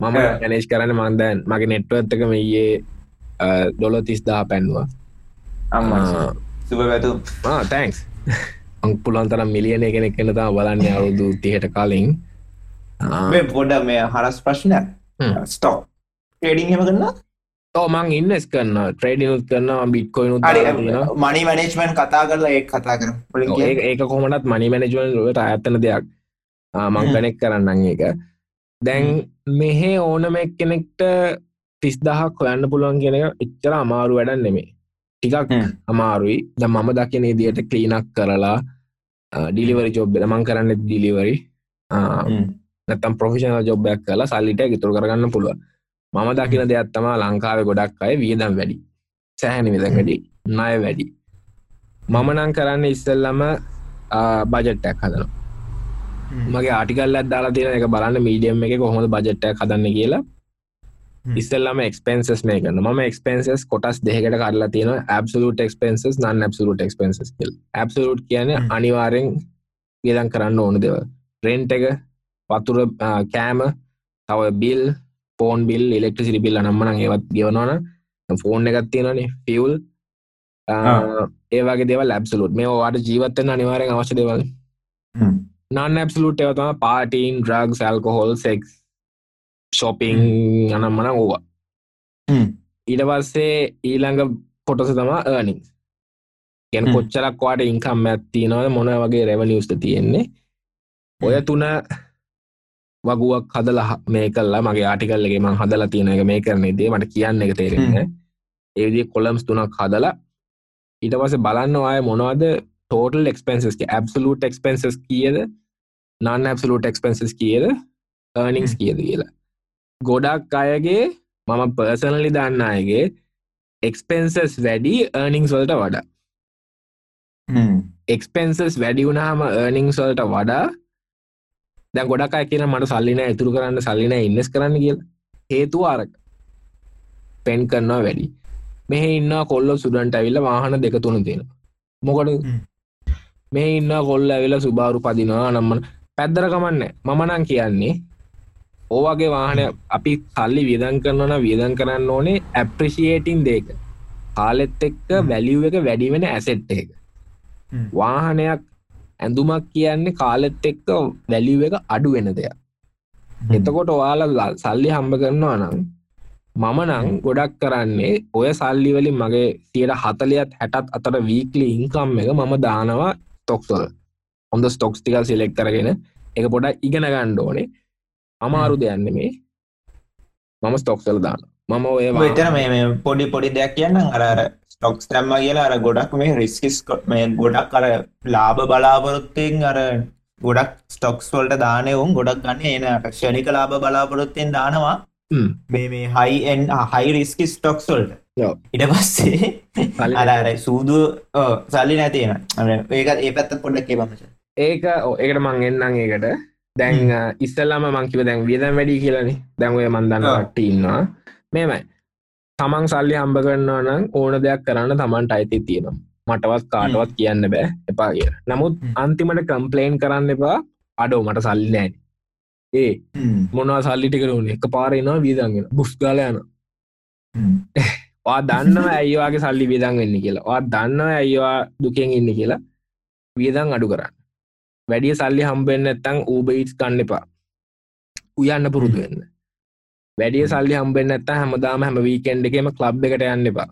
මම ඇනේජ් කරන්න මන්දන් මගේ නෙට්වත්තක මේයේ ඩොලො තිස්දා පැන්වා සුබ පැතු තැන්ක්ස් අං පුලන් තරම් මිලියන කෙනෙක් කෙන තම බලන්න අවුදු තිහට කලින්. පොඩ මේ හරස් ප්‍රශ්න ස්ටෝ ටඩිං හෙම කරන්න මං ඉන්නස් කරන්න ට්‍රේඩිනුත් කරන්න බිට්කොයිනු මනි මනේජ්මන් කතා කරලා ඒ කතා කර ඒක කොමටත් මනි මනජමන්ට ඇත්තන දෙයක්. මං කනෙක් කරන්න ඒක. දැන් මෙහෙ ඕනම කෙනෙක්ට තිස්දහක් හොයන්න පුළුවන් කියෙන එච්චර අමාරු වැඩන් නෙමේ ටිකක් අමාරුයි. ද මම දකින දියට කලීනක් කරලා ඩිලිවරි ජොබ් මං කරන්න ඩිලිවරි නැතම් ප්‍රොෆිෂනල් ජොබ්යක් කලා සල්ලිට ඉතුර කරගන්න පුළුව මම දකින දෙයක්ත්තම ලංකාව ගොඩක් අය වියදම් වැඩි. සැහැනි විදකඩි ණය වැඩි. මම නං කරන්න ඉස්සල්ලම බජට්ටක් හදනවා. මගේ ආටිකල්ලත් දාලා තියෙන එක බලන්න මීඩියම් එක කොහොමද බජට්ට හදන්න කියලා. ඉස්සල්ලම එක්ස්පෙන්සස් මේ කරන ම එක්ස්පෙන්සස් කොටස් දෙකට කරලා තියෙන ඇබ්සලට එක්ස්පෙන්සස් නන් ඇබ්සලට එක්ස්පෙන්සස් කල් ඇබ්සලට් කියන අනිවාරෙන් ගදන් කරන්න ඕන දෙව රෙන්ට් එක පතුර කෑම තව bill phone bill electricity bill නම්මන ඒවත් ගෙවනවන ෆෝන් එකත් තියෙනනේ ෆියවල් ඒවගේ දෙව ලැබ්සලුට් මේ වාට ජීවත්තෙන් අනිවාරෙන් අවශ්‍ය දෙවල්. නන් ඇබ්සලුට් එවතම පාටීන් ඩ්‍රග් සල්කොහොල් සෙක් ශොපිං අනම්මන ඕවා. ඊට පස්සේ ඊළඟ පොටස තමා ඒනිින් ගැන කොච්චරක් වාට ඉංකම් ඇත්ති නොද මොන වගේ රැවනිියස්ට තියෙන්නේ. ඔය තුන වගුවක් හදල මේ කල්ලා මගේ ආටිකල්ලගේ මං හදලා තියෙන එක මේ කරන දේ මට කියන්න එක තේරෙන්න ඒදි කොලම්ස් තුනක් හදලා ඊට පස බලන්න අය මොනවද ටෝටල් එක්ස්පෙන්සස් ඇබ්සලූට් එක්ස්පෙන්සස් කියද නන් ඇබ්සලූට් එක්ස්පෙන්සස් කියද ඒනිංස් කියද කියලා. ගොඩක් අයගේ මම පර්සනලි දන්න අයගේ එක්ස්පෙන්සස් වැඩි ඒනිංස් වලට වඩා. එක්ස්පෙන්සස් වැඩි වුණහම ඒනිංස් වලට වඩා දැ ගොඩක් අය කියන මට සල්ලින ඇතුරු කරන්න සල්ලින ඉන්නස් කරන්න කියල. හේතු ආරක පෙන් කරනවා වැඩි. මෙහ ඉන්න කොල්ල සුඩන්ට ඇවිල්ල වාහන දෙක තුන තියෙන මොකට මේ ඉන්න කොල්ල ඇවිල සුභාරු පදිනවා නම්මන පැද්දර කමන්න මමනං කියන්නේ ඕවගේ වාහනය අපි සල්ලි වියදන් කරනවන වියදන් කරන්න ඕනේ ඇප්‍රිසිේටින් දෙක කාලෙත් එක්ක වැලිුව එක වැඩිවෙන ඇසෙට් එක. වාහනයක් ඇඳුමක් කියන්නේ කාලෙත් එක්ක වැලිුව එක අඩු වෙන දෙයක්. එතකොට ඔයාලා සල්ලි හම්බ කරනවා නම් මම නං ගොඩක් කරන්නේ ඔය සල්ලිවලින් මගේ තියට හතලියත් හැටත් අතර වීකලි ඉංකම් එක මම දානවා තොක්සොල හොඳ ස්ටොක්ස් ටිකල් සිලෙක් කරගෙන එක පොඩක් ඉගෙන ගණ්ඩ ඕනේ. අමාරු දෙයන්න මේ මම ස්ටොක්සල් දාන මම ඔය පොඩි පොඩි දෙයක් කියන්න අර ස්ටොක්ස් තැම්ම කියලා අර ගොඩක් මේ රිස්කිස් මේ ගොඩක් අර ලාභ බලාපොරොත්තයෙන් අර ගොඩක් ස්ටොක්ස් වලට දානයවුම් ගොඩක් ගන්න එන ක්ෂණික ලාභ බලාපොරොත්තයෙන් දානවා. මේ මේ හයි එන් හයි රිස්කි ස්ටොක්ස් වල්ට. ඉට පස්සේ අලාර සූදු සල්ලි නැතින ඒකත් ඒ පැත්ත පොඩ්ඩක් ඒපමච ඒක ඒකට මං එන්නම් ඒකට. දැන් ඉස්සල්ලාම මංකිව දැන් වියදම් වැඩි කියලනේ. දැන්වය මන්දන්න ට ඉන්නවා. මේමයි තමන් සල්ලි හම්බ කරන්නවා නම් ඕන දෙයක් කරන්න තමන්ට අයිති තියෙනවා. මටවත් කාටවත් කියන්න බෑ. එපා කිය නමුත් අන්තිමට කම්පලේන් කරන්න එපා. අඩෝ මට සල්ලි නෑන ඒ මොනවා සල්ලිටිකරුණ එක පාරනවා වීදන්ගෙන බුස් ගාල යන වා දන්න ඇයිවාගේ සල්ලි වියදන් වෙන්න කියලා. වා දන්න ඇයිවා දුකෙන් ඉන්න කියලා වියදන් අඩු කරන්න. වැඩිය සල්ලි හම්බෙන්න්න ඇත්තං ඌබයිටස් කන්න එපා. උයන්න පුරුදු වෙන්න වැඩිය සල්ලි හම්බෙන් ඇත්ත හැමදාම හැම වීකෙන්ඩ එකම කලබ් එකට යන්න එපා.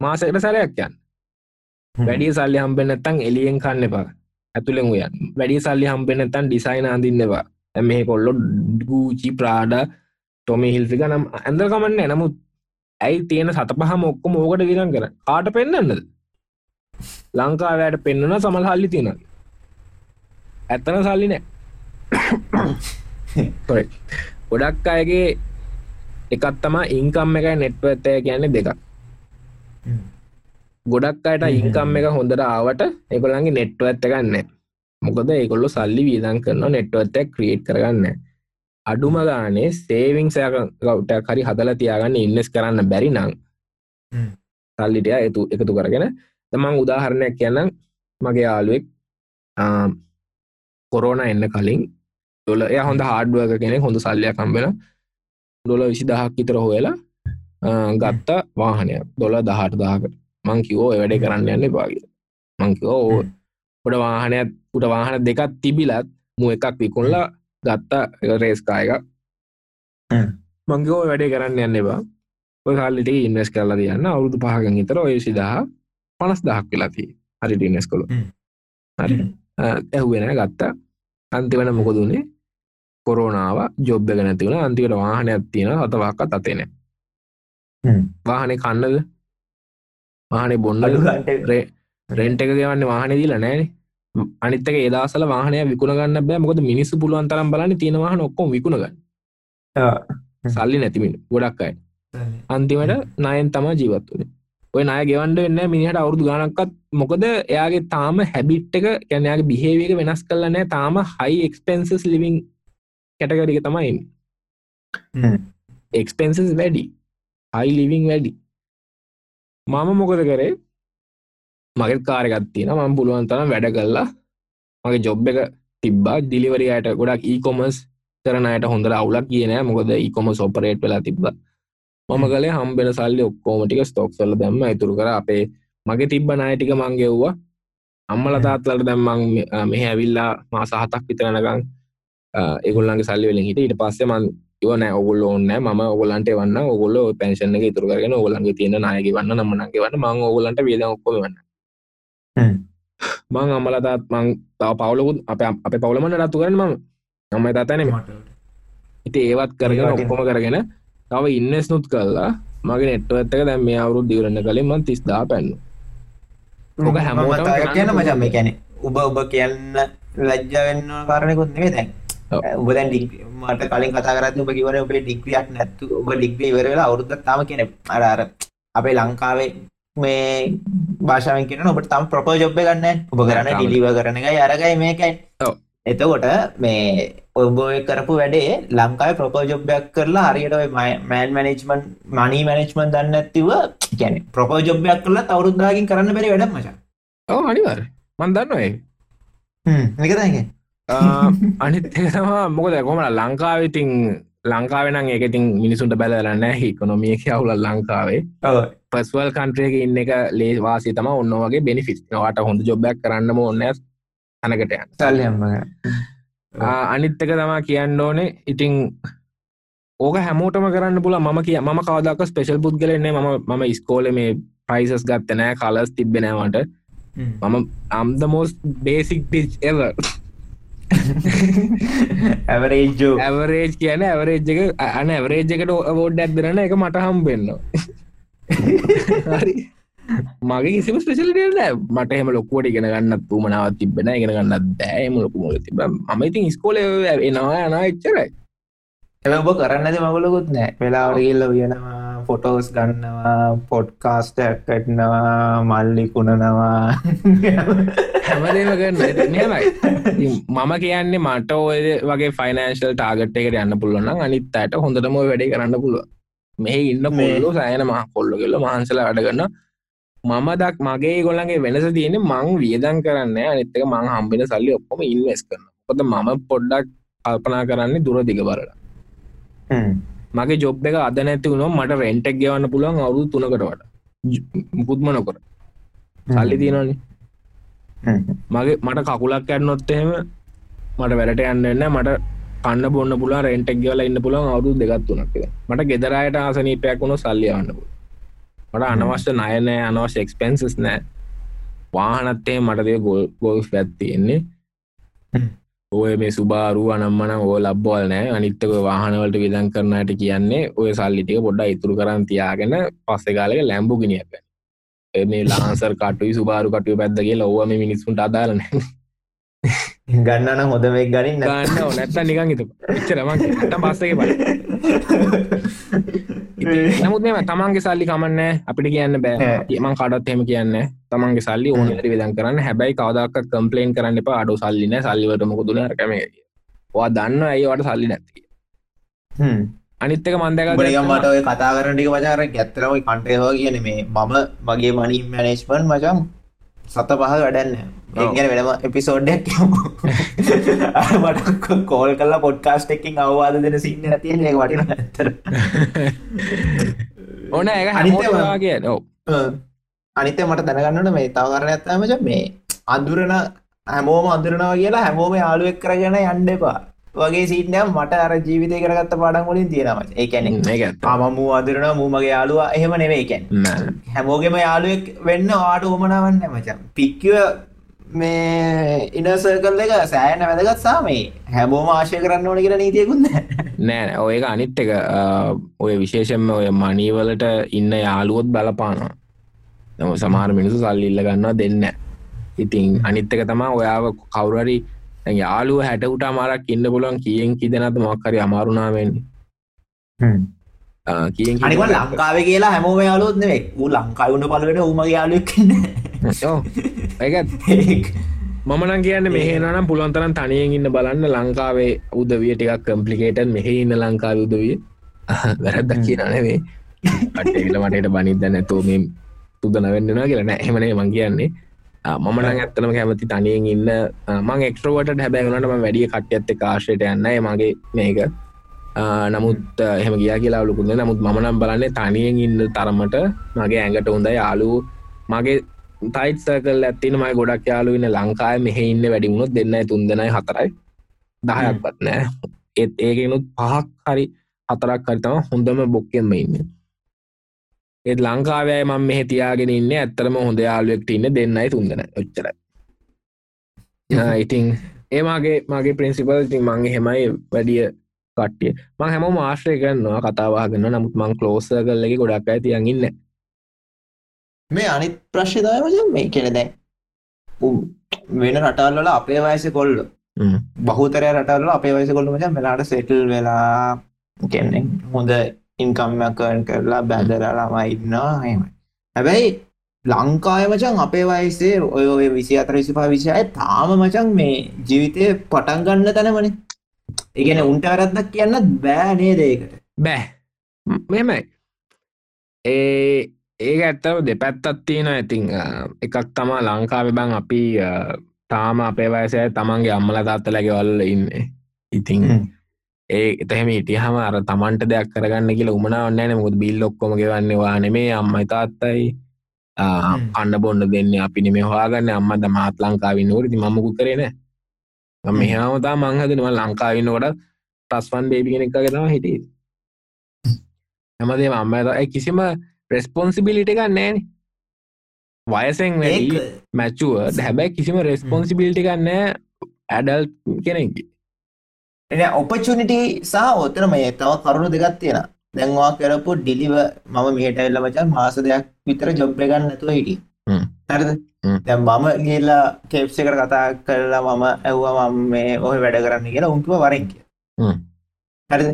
මාසකට සැරයක් යන්න. වැඩිය සල්ලි හම්බෙන් ඇත්තන් එලියෙන් කන්න එපා. ඇතුළෙන් උයන් වැඩිය සල්ලි හම්බෙන් ඇතන් ඩිසයින් අඳන්නවා මේ කොල්ලො ගූචි ප්‍රාඩ ටොමි හිල්සික නම් ඇඳ කමන්න නමුත් ඇයි තියෙන සත පහ මොක්කො මෝකට විරන් කර කාට පෙන්න්නද ලංකාවයට පෙන්න්නන සමල් හල්ලි තියෙන ඇත්තන සල්ලි නෑ ගොඩක් අයගේ එකත් තමා ඉංකම් එක නෙට්වත්තය කියන්නේ දෙක ගොඩක් අයට ඉංකම් එක හොඳට ආවට එකොළන්ගේ නෙට්ව ඇත්ත ගන්න මොකද ඒකොල්ලො සල්ලි වීදන් කරන නෙට්වත්තක් ක්‍රියට් කරගන්න අඩුම ගානේ සේවිංසයකවට්ට හරි හදල තියාගන්න ඉන්නස් කරන්න බැරි නං සල්ලිටය එතු එකතු කරගෙන. තමන් උදාහරණයක් කියන්න මගේ යාලුවෙක් කොරෝන එන්න කලින් ඩොල එය හොඳ හාඩුවක කෙනෙ හොඳ සල්ලයක් කම්බෙන ඩොල විසි දහක් විතර හොයලා ගත්ත වාහනය දොල දහට දාකට මංකිවෝ වැඩේ කරන්න යන්න පාග මංකිවෝ ොඩ වාහනයක් උට වාහන දෙකත් තිබිලත් මු එකක් විකුල්ලා ගත්තා රේස්කායක මංගෝ වැඩේ කරන්න යන්න එබා ඔය කාල්ලිට ඉන්වස් කරලා තියන්න. අවුරුදු පහගන් ඉතර ඔය සිදහ පනස් දහක් වෙලාති හරි. ඩිනස් කොළු හරි ඇහුවෙන ගත්තා. අන්තිවන මොකොදුනේ කොරෝනාව ජොබ්බ නැති වුණ අන්තිකට වාහනයක් තියෙන හතවක්ක අතේන වාහනේ කන්නද? වාහනේ බොන්න රෙන්ට එක. ගවන්න වාහන දීල නෑන අනිත්තක ඒදසල වාහනය විකුණගන්න බෑ. මොකද මිනිස්සු පුළුවන් තරම් බලන්න තියෙනවාහන ඔක්කොම විකුණගන්න සල්ලි නැතිමින් ගොඩක් අයි. අන්තිමට නයන් තමා ජීවත් වනේ ඔය නය ගෙවන්ඩ වෙන්න මිනිහට අවුරදු ගනක්කත් මොකද එයාගේ තාම හැබිට් එක කැනයාගේ බිහේවක වෙනස් කරලනෑ තාම හයි එක්ස්පෙන්සස් ලිවිං කැටගරික තමයි එක්ස්පෙන්සස් වැඩි. හයි ලිවිං වැඩි. මම මොකද කරේ? මගේ කාරගත්තින මම පුළුවන් තරම් වැඩ කල්ලා මගේ ජොබ් එක තිබ්බා. දිලිවරයට ගොඩක් ඊකොමස් කරනයට හොඳ අවුලක් කියන මොකද ඒකොම සොපරේට් වෙලා තිබ්බ. මම කලේ හම්බෙන සල්ලි ඔක්කෝමටික ස්තොක්සල දැම්ම ඉතුරු කර. අපේ මගේ තිබ්බ නායටික මංගෙව්වා අම්මල තාත්ලට දැම්මං මෙහ ඇවිල්ලා මා සහතක් විතරනකං ඒගොල්ලන්ගේ සල්ලි වෙලින් හිට ඊට පස්සේ මන් ඉවන ඔගුල්ල ඕන්න ම ඔගොලන්ට වන්න ඔගොල්ල පැන්ෂන එක තුර කරගෙන ඔගලන්ගේ තියෙන නායක වන්න නම්මනගේ වන්න මං ඔගොලන්ට වේද ඔක්කොම වන්න මං අම්මලතාත් මං තව පවලකුත් අප අප පවලමට රත්තු කරන මම. නම තතන ඉති ඒවත් කරගෙන ඔක්කොම කරගෙන තව ඉන්නස් නුත් කල්ලා මගේ නෙට්ව ඇත්තක දැම් මේ අවුරුත් දිවරන්න කලින් මන් තිස්දා පැන්න ඕක හැමෝට කියන මචම මේ කැනෙ උබ ඔබ කියන්න ලජ්ජාවෙන්න කාරණයකුත් නෙවේ දැන් ඔබ දැන් මට කලින් කතා කරත් ඔබ කිවර ඔබේ ඩික්්‍රියක් නැත්තු ඔබ ඩික්්‍රී ඉවරලා අවුරුද්ද තම කියන අර අර අපේ ලංකාවේ මේ භාෂාවෙන් කියන ඔබට තම ප්‍රපෝ ජොබ්බ ගන්න ඔබ කරන්න ඩිලිව කරන එකයි අරගයි මේකයි. එතකොට මේ ඔබ කරපු වැඩේ ලංකායි ප්‍රපෝජොබ්යක් කරලා හරියට මෑන් මැනේජ්මන් මනී මැනේජ්මන් දන්න ඇතිව ගැන ප්‍රපෝජොබ්යක් කරලා තවරුද්දාකින් කරන්න බැරි වැඩ මච. ඕ අනිවර් මන්දන්නඒ එකතගේ අනිත්තවා මොකද කොමට ලංකාවිතින් ලංකාවෙන ඒකතින් මිනිසුන්ට බැලරන්න හිකොනොමිය අවුල ලංකාවේ පස්වල් කන්ට්‍රේක ඉන්න එක ලේවාසි තම ඔන්න වගේ බෙනිෆිස් වාට හොඳ ජොබ්බක් කරන්නම ඔන්න තනකට සල්යම අනිත්තක තමා කියන්න ඕනේ. ඉතිං ඕක හැමෝටම කරන්න පුල ම කිය ම කවදක් ස්පේෂල් පුද්ගලන්නේ ම ම ස්කෝල මේ ප්‍රයිසස් ගත්තනෑ කලස් තිබෙනවට මම අම්ද මෝස් බේසික් පිච් එව ඇවරේජෝ ඇවරේජ් කියන ඇවරේජ් එක අන ඇවරේජ් එකට අවෝඩ් ඇත්දරන එක මට හම් වෙන්න මගේ කිසිම ස්පෙශලිට මට එම ලොකුවට ඉගෙන ගන්නත් තුමනාවත් තිබෙන ඉගෙන ගන්නත් දෑම ලොකු මොල තිබ ම ඉතින් ස්කෝල එනවා යනා එච්චරයි. එ ඔබ කරන්නද මගලකුත් නෑ. වෙලාවට ගිල්ල වියනවා ෆොටෝස් ගන්නවා පොඩ්කාස්ට ඇක්කටනවා මල්ලි කුණනවා. හැමදේම කරන්න නමයි මම කියන්නේ මට ඔය වගේ ෆයිනන්ශල් ටාගට් එකට යන්න පුළුවන් අනිත් අයට හොඳටම වැඩි කරන්න පුළුව මේ ඉන්න මොල්ලු සෑන මහ කොල්ල කෙල්ල මහන්සල අඩගන්න මම දක් මගේ ගොල්ලන්ගේ වෙනස තියෙන මං වියදන් කරන්න අනිත්තක මං හම්බෙන සල්ලි ඔක්කොම ඉන්වස් කරන කොද මම පොඩ්ඩක් කල්පනා කරන්නේ දුර දිග බරලා මගේ ජොබ් එක අද නැති වුණො මට රෙන්ටක් ගෙවන්න පුළුවන් අවුරු තුනකට වට පුත්ම නොකර. සල්ලි තියෙනනි මගේ මට කකුලක් ඇන්නොත් එහෙම මට වැඩට යන්නන්න මට කන්න බොන්න පුලා රෙන්ටක් ගල ඉන්න පුළන් අවුරු දෙගත් වනක් මට ගෙදරයට ආසනීපයක් වුණු සල්ලියවන්න පුළ මට අනවශ්‍ය නයනෑ අනවශ්‍ය එක්ස්පෙන්න්සස් නෑ වාහනත්තේ මටදේ ගොල් ගොල් පැත්තියෙන්නේ ඔය මේ සුබාරු අනම්මන ඕ ලබ්බෝල් නෑ. අනිත්තක වාහනවලට විදන් කරනට කියන්නේ ඔය සල්ලිටික පොඩ්ඩ ඉතුරු කරන් තියාගෙන පස්සෙකාලක ලැම්බු ගිනිියක් මේ ලාන්සර් කටුයි සුබාරු කටුව පැද්දගේ ලොවම මිනිස්සුන්ට අදාලන ගන්නන. හොඳ මේ ගනින් ගන්න නැත්ත නිකං හිතු එච්චරම පස්සක බල නමුත් මෙම තමන්ගේ සල්ලි කමන්න අපිට කියන්න බෑ. මං කඩත් හෙම කියන්න තමන්ගේ සල්ලි ඕනට විදන් කරන්න. හැබැයි කවදක් කම්පලේන් කරන්න එප. අඩු සල්ලින සල්ලිවට මොකුදුන රකම වා දන්න ඇයිවට සල්ලි නැති අනිත්තක මන්දක මට ඔය කතා කරටික වචාර ඇත්තරවයි කන්ටේවා කියන මේ මම මගේ මනි මැනේස්්මන් මචම් සත පහ වැඩන්න ඒගැන වෙනම එපිසෝඩ්ඩක් මට කෝල් කල්ලා පොඩ්කාස්ට එකින් අවවාද දෙන සින්න තියෙන වටින ඇතර ඕන ඇ අනිතවාගේ නො අනිත මට දැනගන්නට මේ තවකරන ඇත්තමච මේ අඳුරන හැමෝම අඳුරනවා කියලා හැමෝම යාලුවෙක් කරගෙන යන්න එපා වගේ සිීටනය මට අර ජීවිතය කරගත්ත පාඩන් වලින් තියෙනම ඒකැන මම මූ අදරන මූමගේ යාලුවා එහෙම නෙවෙයිකැන් හැමෝගෙම යාලුවෙක් වෙන්න ආට ඕමනාවන්න මචන් පික්කිව මේ ඉනසකල් එක සෑන වැදගත්සා මේ හැමෝම ආශය කරන්න ඕන කියලා නීතියකුන්න නෑ ඔය එක අනිත් එක. ඔය විශේෂෙන්ම ඔය මනීවලට ඉන්න යාලුවොත් බලපානවා. නම සමාර මිනිසු සල්ලිල්ල ගන්නවා දෙන්න ඉතින් අනිත්තක තමා ඔයාව කවුරරි යාලුව හැටකුට අමාරක් ඉන්න පුලන් කියෙන් කිදනත මොක්කරි අමාරුණාවෙන්නේ කියෙන් අනික ලංකාව කියලා හැමෝම යාලුත් නෙෙක් ූ ලංකාවුන්න පලට උමගේ යාලුක්න්න මමන කියන්න මෙහනම් පුළන්තරන් තනියෙන් ඉන්න බලන්න. ලංකාවේ උදවිය ටිකක් කම්පලිකේටන් මෙහ ඉන්න ලංකාව උදවිය. වැරද්දක් කියනනෙවේ අටල මටට බනිද නැතෝ මේ තුදන වෙන්නවා කියලන හෙමනේ මං කියන්නේ. මමන ඇත්තනම කැමති තනියෙන් ඉන්න. මං එක්ට්‍රෝවට හැබැවුණට ම වැඩිය කට්්‍යඇත්ත කාශයට යන්න මගේ මේක. නමුත් එහෙම ගියා කියලා ලුකුද නමුත් මනම් බලන්නේ තනියෙන් ඉන්න තරමට මගේ ඇඟට හොඳ යාලු මගේ තයිත් සකල් ඇත්තින මයි ගොඩක් යාලු ඉන්න ලංකාය මෙහ ඉන්න වැඩිමුණොත් දෙන්නයි තුන්දෙනයි හතරයි. දහයක්වත් නෑ. ඒත් ඒකනුත් පහක් හරි හතරක් හරිතම හොඳම බොක්කෙන්ම ඉන්න. ඒත් ලංකාවය මම මෙහ තියාගෙන ඉන්න ඇත්තරම හොඳ යාලුවෙක්ට ඉන්න දෙන්නයි තුන්දෙන ඔච්චර ඉතින් ඒමගේ මගේ ප්‍රින්සිපල් ති මංගේ හෙමයි වැඩිය කට්ටිය. මං හැම මාශ්‍රය කරන්නවා කතාවාගන්න නමුත් මං කලෝස කල්ලගේ ගොඩක් ඇතියන් ඉන්න මේ අනිත් ප්‍රශ්ධයමජ මේ කෙන දැන් වෙන රටල්ල අපේ වයස කොල්ල. බහතරය රටල්ල අපේ වයස කොල්ල මච මෙලාට සෙටල් වෙලා කෙන්නේ හොඳ ඉන්කම්මකන් කරලා බැදරලාම ඉන්නවා. හෙමයි හැබැයි ලංකාය මචන් අපේ වයසේ ඔය ඔය විසි අතර විසිපා විසිය තාම මචන් මේ ජීවිතය පටන් ගන්න තැනමනේ. ඉගෙන උන්ට වැරද්දක් කියන්න බෑ නේදේකට බෑ. මෙමයි ඒ ඒක ඇත්තව දෙපැත්තත් තියෙන ඉතිං එකක් තමා ලංකාව බං අපි තාම අපේ වයසය තමන්ගේ අම්මල තාත්තලගේ වල්ල ඉන්න. ඉතිං ඒ එතහෙම ඉටිහම අර තමන්ට දෙයක් කරගන්න කියලා උමනා ඔන්නන මුද බිල් ඔක්කොම ගෙවන්නවා නෙමේ අම්මයි තාත්තයි. අන්න බොන්න දෙන්න අපි නෙම හවාගන්න අම්මද මාත් ලංකාවින්න ෝරති මමකු කරන මෙහාමතා මංහදනව ලංකාවින්නකොට ටස්වන් බේබිගෙන එක ගෙනවා හිටිය. හැමදේ අම්ම කිසිම රෙස්පොන්සිබිලිට ගන්නෑන. වයසෙන් වැඩි මැච්චුව හැබැයි කිසිම රෙස්පොන්සිබිලිටි ගන්නෑ ඇඩල් කෙනෙකි එ ඔපචනිටි සහ ඔතන මේ තව කරුණු දෙගත් තියෙන දැන්වා කරපු ඩිලිව මම මේට එල්ල මචන් මාස දෙයක් විතර ජොබ්බ ගන්න ඇතුව හිටි හරිද? දැ මම ගේල්ලා කේප්ස එකට කතා කරලා මම ඇව්වා මම මේ ඔහ වැඩ කරන්න කියලා උන්තුව වරෙන් කිය හරිද?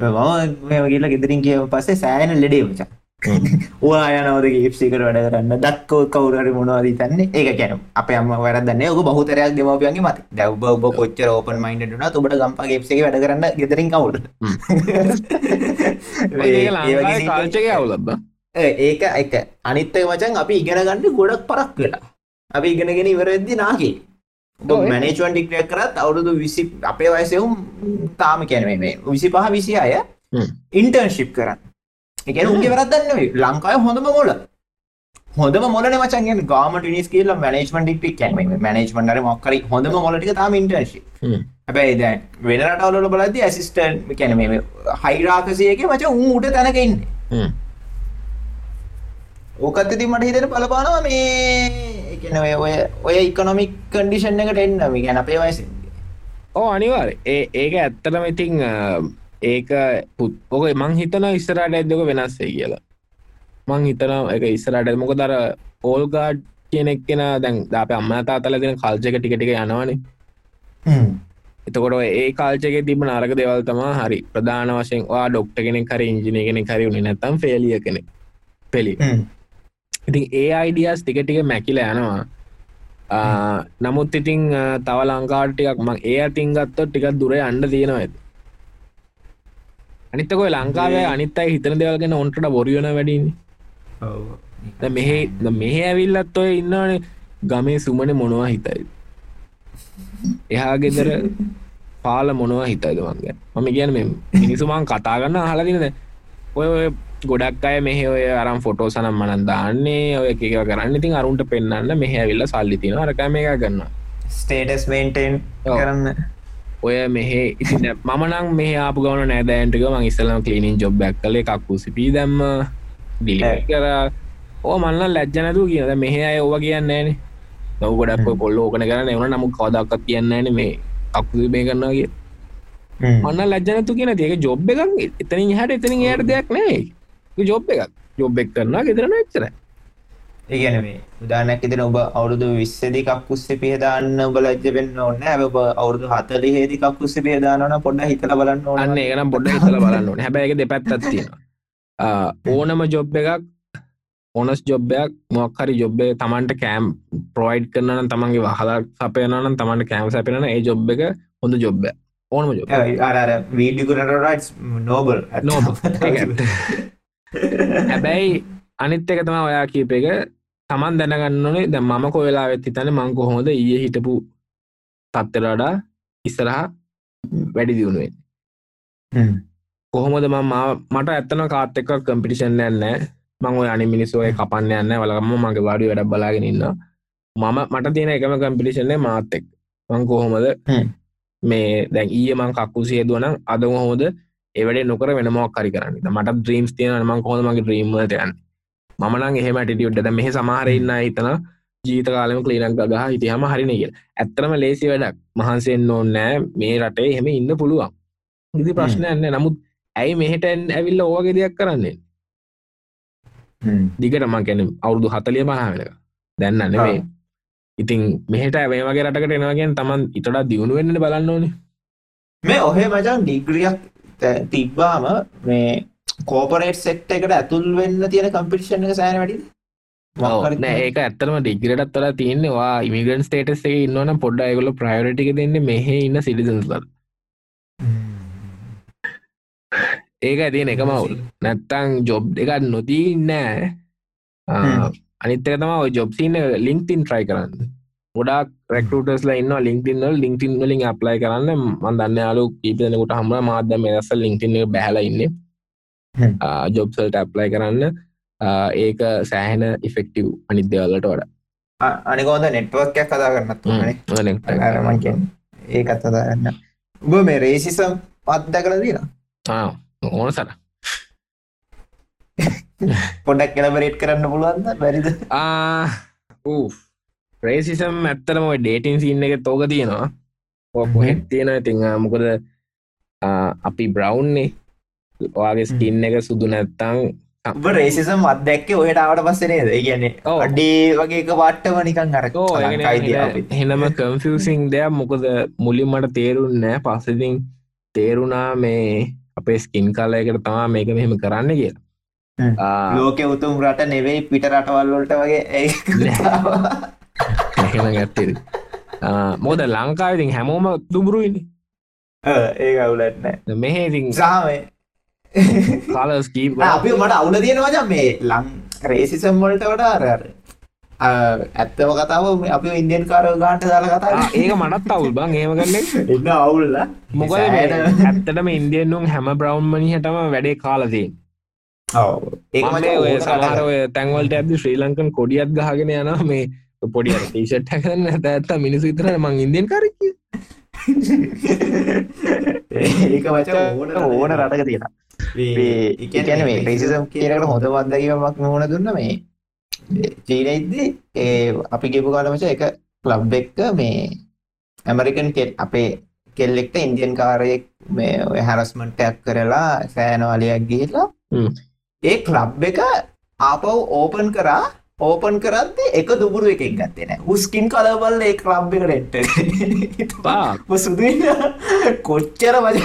මම ගේල්ල ගෙදරින් කිය පස්සේ සෑන ලෙඩේ මචා ඕයා යනවද ඒප්සිකට වැඩ කරන්න. දක්කෝ කවුරරි මොනවාද තන්නේ ඒක කැන අප අම වැරදන්න ඔක බහතරයක් දෙමපියන්ගේ මත දැව්බ ඔබ කොච්චර ඕපන් මයින්ඩ න ඔබට ගම්පා ේප්සි වැඩ කරන්න ගෙතරින් කවුට කාල්චක අවුලබ ඒක එක අනිත්තය මචන් අපි ඉගෙන ගන්න ගොඩක් පරක් වෙලා. අපි ඉගෙනගෙන ඉවරද්දි නාගේ මැනේචුවන් ටික්‍රයක් කරත් අවුරුදු විසි අපේ වයසයවුම් තාම කැනීම විසි පහ විසි අය ඉන්ටර්න්ශිප් කරන්න එකන උගේ වැරදන්න ලංකාය හොඳම මොල හොඳම මොල මචන් ගාමට නිස් කියල මනේජමට ටික් කැම මනේජමන්ට මොක්කර හොඳම මොලටික තාම ඉන්ටර්ශි හැබැයි දැන් වෙනරටවල බලද ඇසිස්ටන් කැනම හයිරාකසයක මච උන් උට තැනකඉන්න ඕකත්තති මට හිතෙන පලපානවා මේ ඔය ඔය ඉකොනොමික් කන්ඩිෂන් එකට එන්න. ගැන අපේ වයසින් ඕ අනිවාර ඒ ඒක ඇත්තටම ඉතිං ඒක පුත් ඔක මං හිතන ඉස්සරට ඇදක වෙනස්සේ කියලා. මං හිතන එක ඉස්සරට මොක දර ඕල්ගාඩ් කියනෙක් කෙන දැන් දාප අම්ම තාතල දෙන කල්චක ටිකටික යනවානේ. එතකොට ඒ කාල්චක තිබ නාරක දෙවල් තමා හරි ප්‍රධාන වශයෙන් වා ඩොක්ට කෙනෙ හරි ඉංජිනය කෙනෙ උනි නැතම් ෆෙලිය කෙනෙ පෙළි ඉතින් ඒ අයිඩියස් ටික ටික මැකිල යනවා. නමුත් ඉතිං තව ලංකාටියක් මං ඒ අතින් ගත්තොත් ටිකක් දුර අන්ඩ තියෙනවා ඇති අනිත්තකොයි ලංකාවේ අනිත්තයි හිතන දෙවල්ගෙන ඔන්ට බොරියන වැඩින් මෙහෙ මෙහ ඇවිල්ලත් ඔය ඉන්නනේ ගමේ සුමන මොනවා හිතයි එහා ගෙදර පාල මොනවා හිතයිද වන්ගේ මම කියන මිනිසුමන් කතාගන්න අහලදිනද ඔය ගොඩක් අය මෙහ ඔය අරම් ෆොටෝ සනම් මනන් දාන්නේ ඔය එකක කරන්න. ඉතින් අරුන්ට පෙන්න්න මෙහ ඇවිල්ල සල්ලි තින අරකම එක ගන්න ස්ටේටස් මේන්ටෙන් කරන්න ඔය මෙහෙ ඉති මනං මේ ආප ගවන නෑදෑන්ටක මං ඉස්සලම කලීනින් ජොබ්බැක් කල එකක්කු සිපී දැම්ම ඩිලි කර. ඕ මන්න ලැජ්ජනතු කියද මෙහ අය ඕව කියන්න ෑන නව ගොඩක් කොල්ල ඕකන කරන්න එවන නමු කවදක්ත් කියන්න ෑන මේ අක්කු මේ කරන්නගේ මන්න ලජනතු කියන ඒක ජොබ් එකක්. එතනින් හට එතනින් යට දෙයක් නෑ. ජොබ් එකක්. ජොබ් එක් කරන්න ගෙතරන එච්චරයි ඒගැන මේ උදානැක් ඉතින ඔබ අවුරුදු විස්සදි කක්කුස්ස පිහදාන්න ඔබ ලජ්ජ වෙන්න ඕන්න ඔබ අවුරුදු හතලි හේදි කක්කුස්ස පියදානන පොඩ්ඩ හිතල බලන්න ඕන්න ඒකනම් පොඩ්ඩ හිතල බලන්න ඕන. හැබැයි දෙපැත්තත්තියෙන ඕනම ජොබ් එකක් ඕනස් ජොබ්බයක් මොක්හරි ජොබ්බේ තමන්ට කෑම් ප්‍රෝයිඩ් කරන තමන්ගේ වහලා සපයනන තමන්ට කෑම් සැපෙන ඒ ජොබ් එක හොඳ ජොබ්බ ඕනම ජොබ් වීඩිකුනට නෝබල් නෝබ හැබැයි අනිත් එක තම ඔයා කීප එක. තමන් දැනගන්නනේ ද මම කොවෙලා වෙත්ති තන මං කොහොමද ඒ හිටපු තත්තරඩා ඉස්සරහා වැඩි දියුණුවෙන් කොහොමද මට ඇත්තන කාත් එක්ක කම්පිටිෂන් ඇන්න මං අනි මිනිස්සුවය කපන්න යන්න වලගම මගේ වාඩි වැඩ බලාගෙන ඉන්න මම මට තියෙන එකම කම්පිටිෂන්නේ මාතෙක් මං කොහොමද මේ දැන් ඊය මං කක්කු සියදුවනම් අද හොද එවැඩ නොකර වෙනමක් කරි කරන්න. මට ද්‍රීම්ස් තියන මං කොහොමගේ ්‍රීම්මට යන්න මනං එහෙම ටිටියුඩ්ඩ මෙහ සමහරඉන්න හිතන ජීත කාලම කලීනක් ගහ හිට හම හරින කිය ඇත්තරම ලේසි වැඩක්. මහන්සෙන් ඕන්නෑ මේ රටේ එහෙම ඉන්න පුළුවන්. ඉදි ප්‍රශ්න ඇන්න නමුත් ඇයි මෙහෙට ඇවිල්ල ඕවගේ දෙයක් කරන්නේ දිගට මං කැන අවුරුදු හතලිය පහවෙලක දැන්න නෙවේ ඉතින් මෙහට ඇවේ වගේ රටකට එනවාගෙන් තමන් ඉතට දියුණු වෙන්න බලන්න ඕනේ. මේ ඔහේ මචන් ඩිග්‍රියක් තිබ්බාම මේ කෝපරේට් සෙක්ට එකට ඇතුල් වෙන්න තියෙන කම්පිටිෂන් එක සෑන වැඩි නෑ ඒක ඇත්තරම ඩිග්‍රටත් තොල තියෙනවා ඉමිගන් ස්ටේටස් එක ඉන්නවන පොඩ්ඩ අයගොල ප්‍රයෝරිටික දෙන්න මෙහ ඉන්න සිටිසන්ස්ල ඒක ඇතියෙන එක මවුල් නැත්තං ජොබ් එකත් නොදී නෑ. අනිත්තක තම ජොබ්සින්න ලින්ක්තින් ට්‍රයි කරන්න. ගොඩක් රෙක්ටටස්ලා ඉන්න ලින්ක්තින්න ලින්ක්තින් වලින් අප්ලයි කරන්න. මන් දන්න යාලු කීපදනකුට හම මාද මෙදස ලින්ක්තින්න බැහල ඉන්න ජොබ්සල්ට අප්ලයි කරන්න ඒක සෑහෙන ඉෆෙක්ටව් අනිද්‍යවලට වඩ. අනිකෝද නෙට්වර්ක්යක් කතා කරන්නත් රමන් ඒකත් අදාගන්න උබ මේ රේසිසම් අත්ද කළ දීන ඕන සර පොඩක් කෙලබරේට් කරන්න පුළුවන්ද? බැරිද? ප්‍රේසිසම් ඇත්තරම ඩේටින් සින්න එක තෝක තියෙනවා. පොහෙත් තියෙන ඉතිං මොකද අපි බ්‍රවන්්නේ ඔයාගේ ස්කින්න එක සුදු නැත්තං ඔබ රේසිසම් අත්දැක්කේ ඔයට ආවට පස්සනේද කියන්නේ අඩේ වගේ එක පාට්ටම නිකන් අරකෝ හෙනම කම්ෆසිං දෙයක්. මොකද මුලින් මට තේරුන් නෑ පස්සතින් තේරුණා මේ අපේ ස්කින් කාලයකට තමා මේක මෙහෙම කරන්න කිය ලෝක උතුම් රට නෙවෙයි පිට රටවල්ලොට වගේ එහෙම ගැත්තෙද මොද ලංකාවිතින් හැමෝම දුබරුයිනි ඒ අවුලත්නෑ මෙහෙතින් සාමේ කාලස්කී අපි මට අවුල තියෙනවා මේ ලං රේසිසම් වලට වඩා අරර ඇත්තම කතාව අපි ඉන්දියන් කාර ගාන්ට දාල කතා ඒක මනත් අවුල් බං ඒම කරන්න? එන්න අවුල්ල. මොකද ඇත්තටම ඉන්දියන්නුම් හැම බ්‍රවන්් මනිහටම වැඩේ කාලතින් ඒ සමහර ඔය තැන්වලට ඇද ශ්‍රී ලංකන් කොඩියත් ගහගෙන යන මේ පොඩි ටීෂට් කරන්න ඇත ඇත්ත මිනිසු විතර මං ඉන්දියන් කරක ඒක වච ඕන ඕන රටක තියෙන ඉගැන මේ රේසිසම් කියනකට හොඳ වත්දකීමක් මුණ දුන්න මේ චීනයිද්දී ඒ අපි ගෙපු කාලමච එක ලබ් එක්ක මේ ඇමරිකන් කෙල් අපේ කෙල්ලෙක්ට ඉන්දියන් කාරයෙක් මේ ඔය හැරස්මටයක් කරලා සෑනවලයක් ගිහිලා ඒ කලබ් එක ආපව් ඕපන් කරා ඕපන් කරත්ද එක දුබුරු එකක් ගත්තේ නෑ. උස්කින් කලබල්ල ඒ ක්‍රබ් එකට එට්ට. සුදු කොච්චර වජ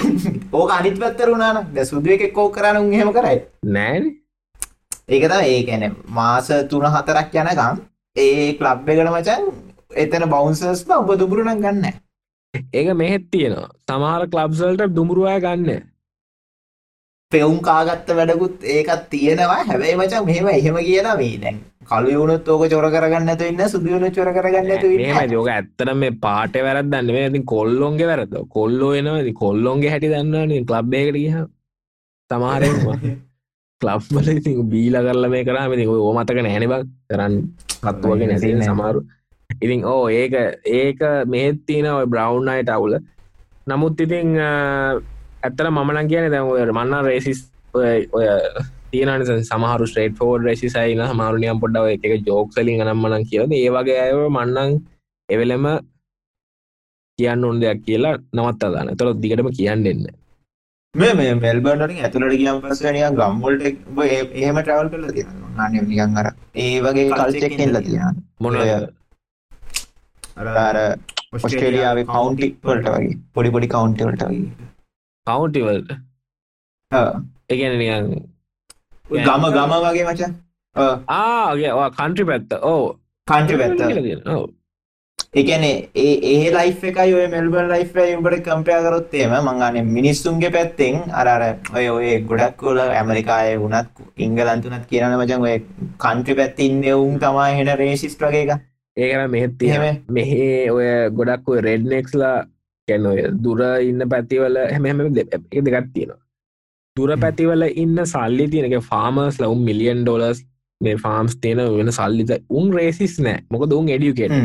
ඕක අනිත් පැත්තර වුණන ද සුදුව එක කෝ කරන්න උහෙම කරයි. නෑන. ඒකත ඒ ගැන මාස තුන හතරක් යනකම් ඒ කලබ් එකට මචන් එතන බවන්සර්ස් ඔබ දුබුරුණක් ගන්න ඒක මෙහෙත් තියෙනවා. සමහර කලබ්සල්ට දුමුරුවය ගන්න පෙවුම් කාගත්ත වැඩකුත් ඒකත් තියෙනවා. හැබැයි මචන් මෙහෙම එහෙම කියන මේ දැන් කළු වුණුත් ඕක චොර කරගන්න ඇතු ඉන්න සුදු වුණු චොර කරගන්න ඇතු ඉන්න. යෝක ඇත්තන මේ පාට වැරදන්න මේ ඇති කොල්ලොන්ගේ වැරද කොල්ලෝ එනවා. කොල්ලොන්ගේ හැටි දන්නන කලබ්බයකට ගහ තමාරවා කලබ්බල ඉති බීල කරල මේ කරම ඕ මතක නැහැනිබ කරන්න කත්තුවගේ නැතින සමාරු ඉතින් ඕ ඒක ඒක මෙහෙත් තියෙන ඔය බ්‍රවන්් අයට අවුල. නමුත් ඉතිං ඇත්තර මමන කියන දැ මන්න රේසිස් ඔය තියන සමහරු ස්ටේට ෆෝඩ් රෙසිසයින හමාරුනියම් පොඩ්ඩව එක ජෝක්සලින් නම්මනන් කියවද ඒවගේ අය මන්නන් එවෙලෙම කියන්න ඔොන් දෙයක් කියලා නවත් අදාන තොර දිගටම කියන්න දෙන්න මේ මේ මෙල්බර්නරින් ඇතුළට කියම් පස්සනිය ගම්මොල්ට එහෙම ට්‍රවල් කල තියන්න නිකන් අර ඒ වගේ කල්චෙක් එල්ල තියන්න මොන අර ඔස්ට්‍රේලියාවේ කවුන්ටි වලට වගේ පොඩි පොඩි කවුන්ටවලට වගේ කවුන්ටිවල්ට ඒගැන නිකන් ගම ගම වගේ මචන් ආගේ කන්ට්‍රි පැත්ත. ඕ කන්ට්‍රි පැත්ත. එකනේ ඒ ඒ ලයි් එකයි ඔය මෙල්බල් ලයි් උඹට කම්පය කරොත්තේම මංගන මිනිස්සුන්ගේ පැත්තෙන් අරර ඔය ඔය ගොඩක් කොල ඇමරිකාය වුණත් ඉංගලන්තුනත් කියන මචන් ඔය කන්ට්‍රි පැත්ති ඉන්න උන් තමා හෙන රේසිස් වගේ එක. ඒකන මෙහෙත්තිම මෙහේ ඔය ගොඩක් ඔය රෙඩ්නෙක්ස්ලා කැන ඔය දුර ඉන්න පැතිවල හැමහැම දෙකත් තියෙනවා දුර පැතිවල ඉන්න සල්ලි තියනක ෆාමර්ස් ලවුම් මිලියන් ඩොලස් මේ ෆාම්ස් තියෙන වෙන සල්ලිත උන් රේසිස් නෑ මොක දුන් එඩියුකෙට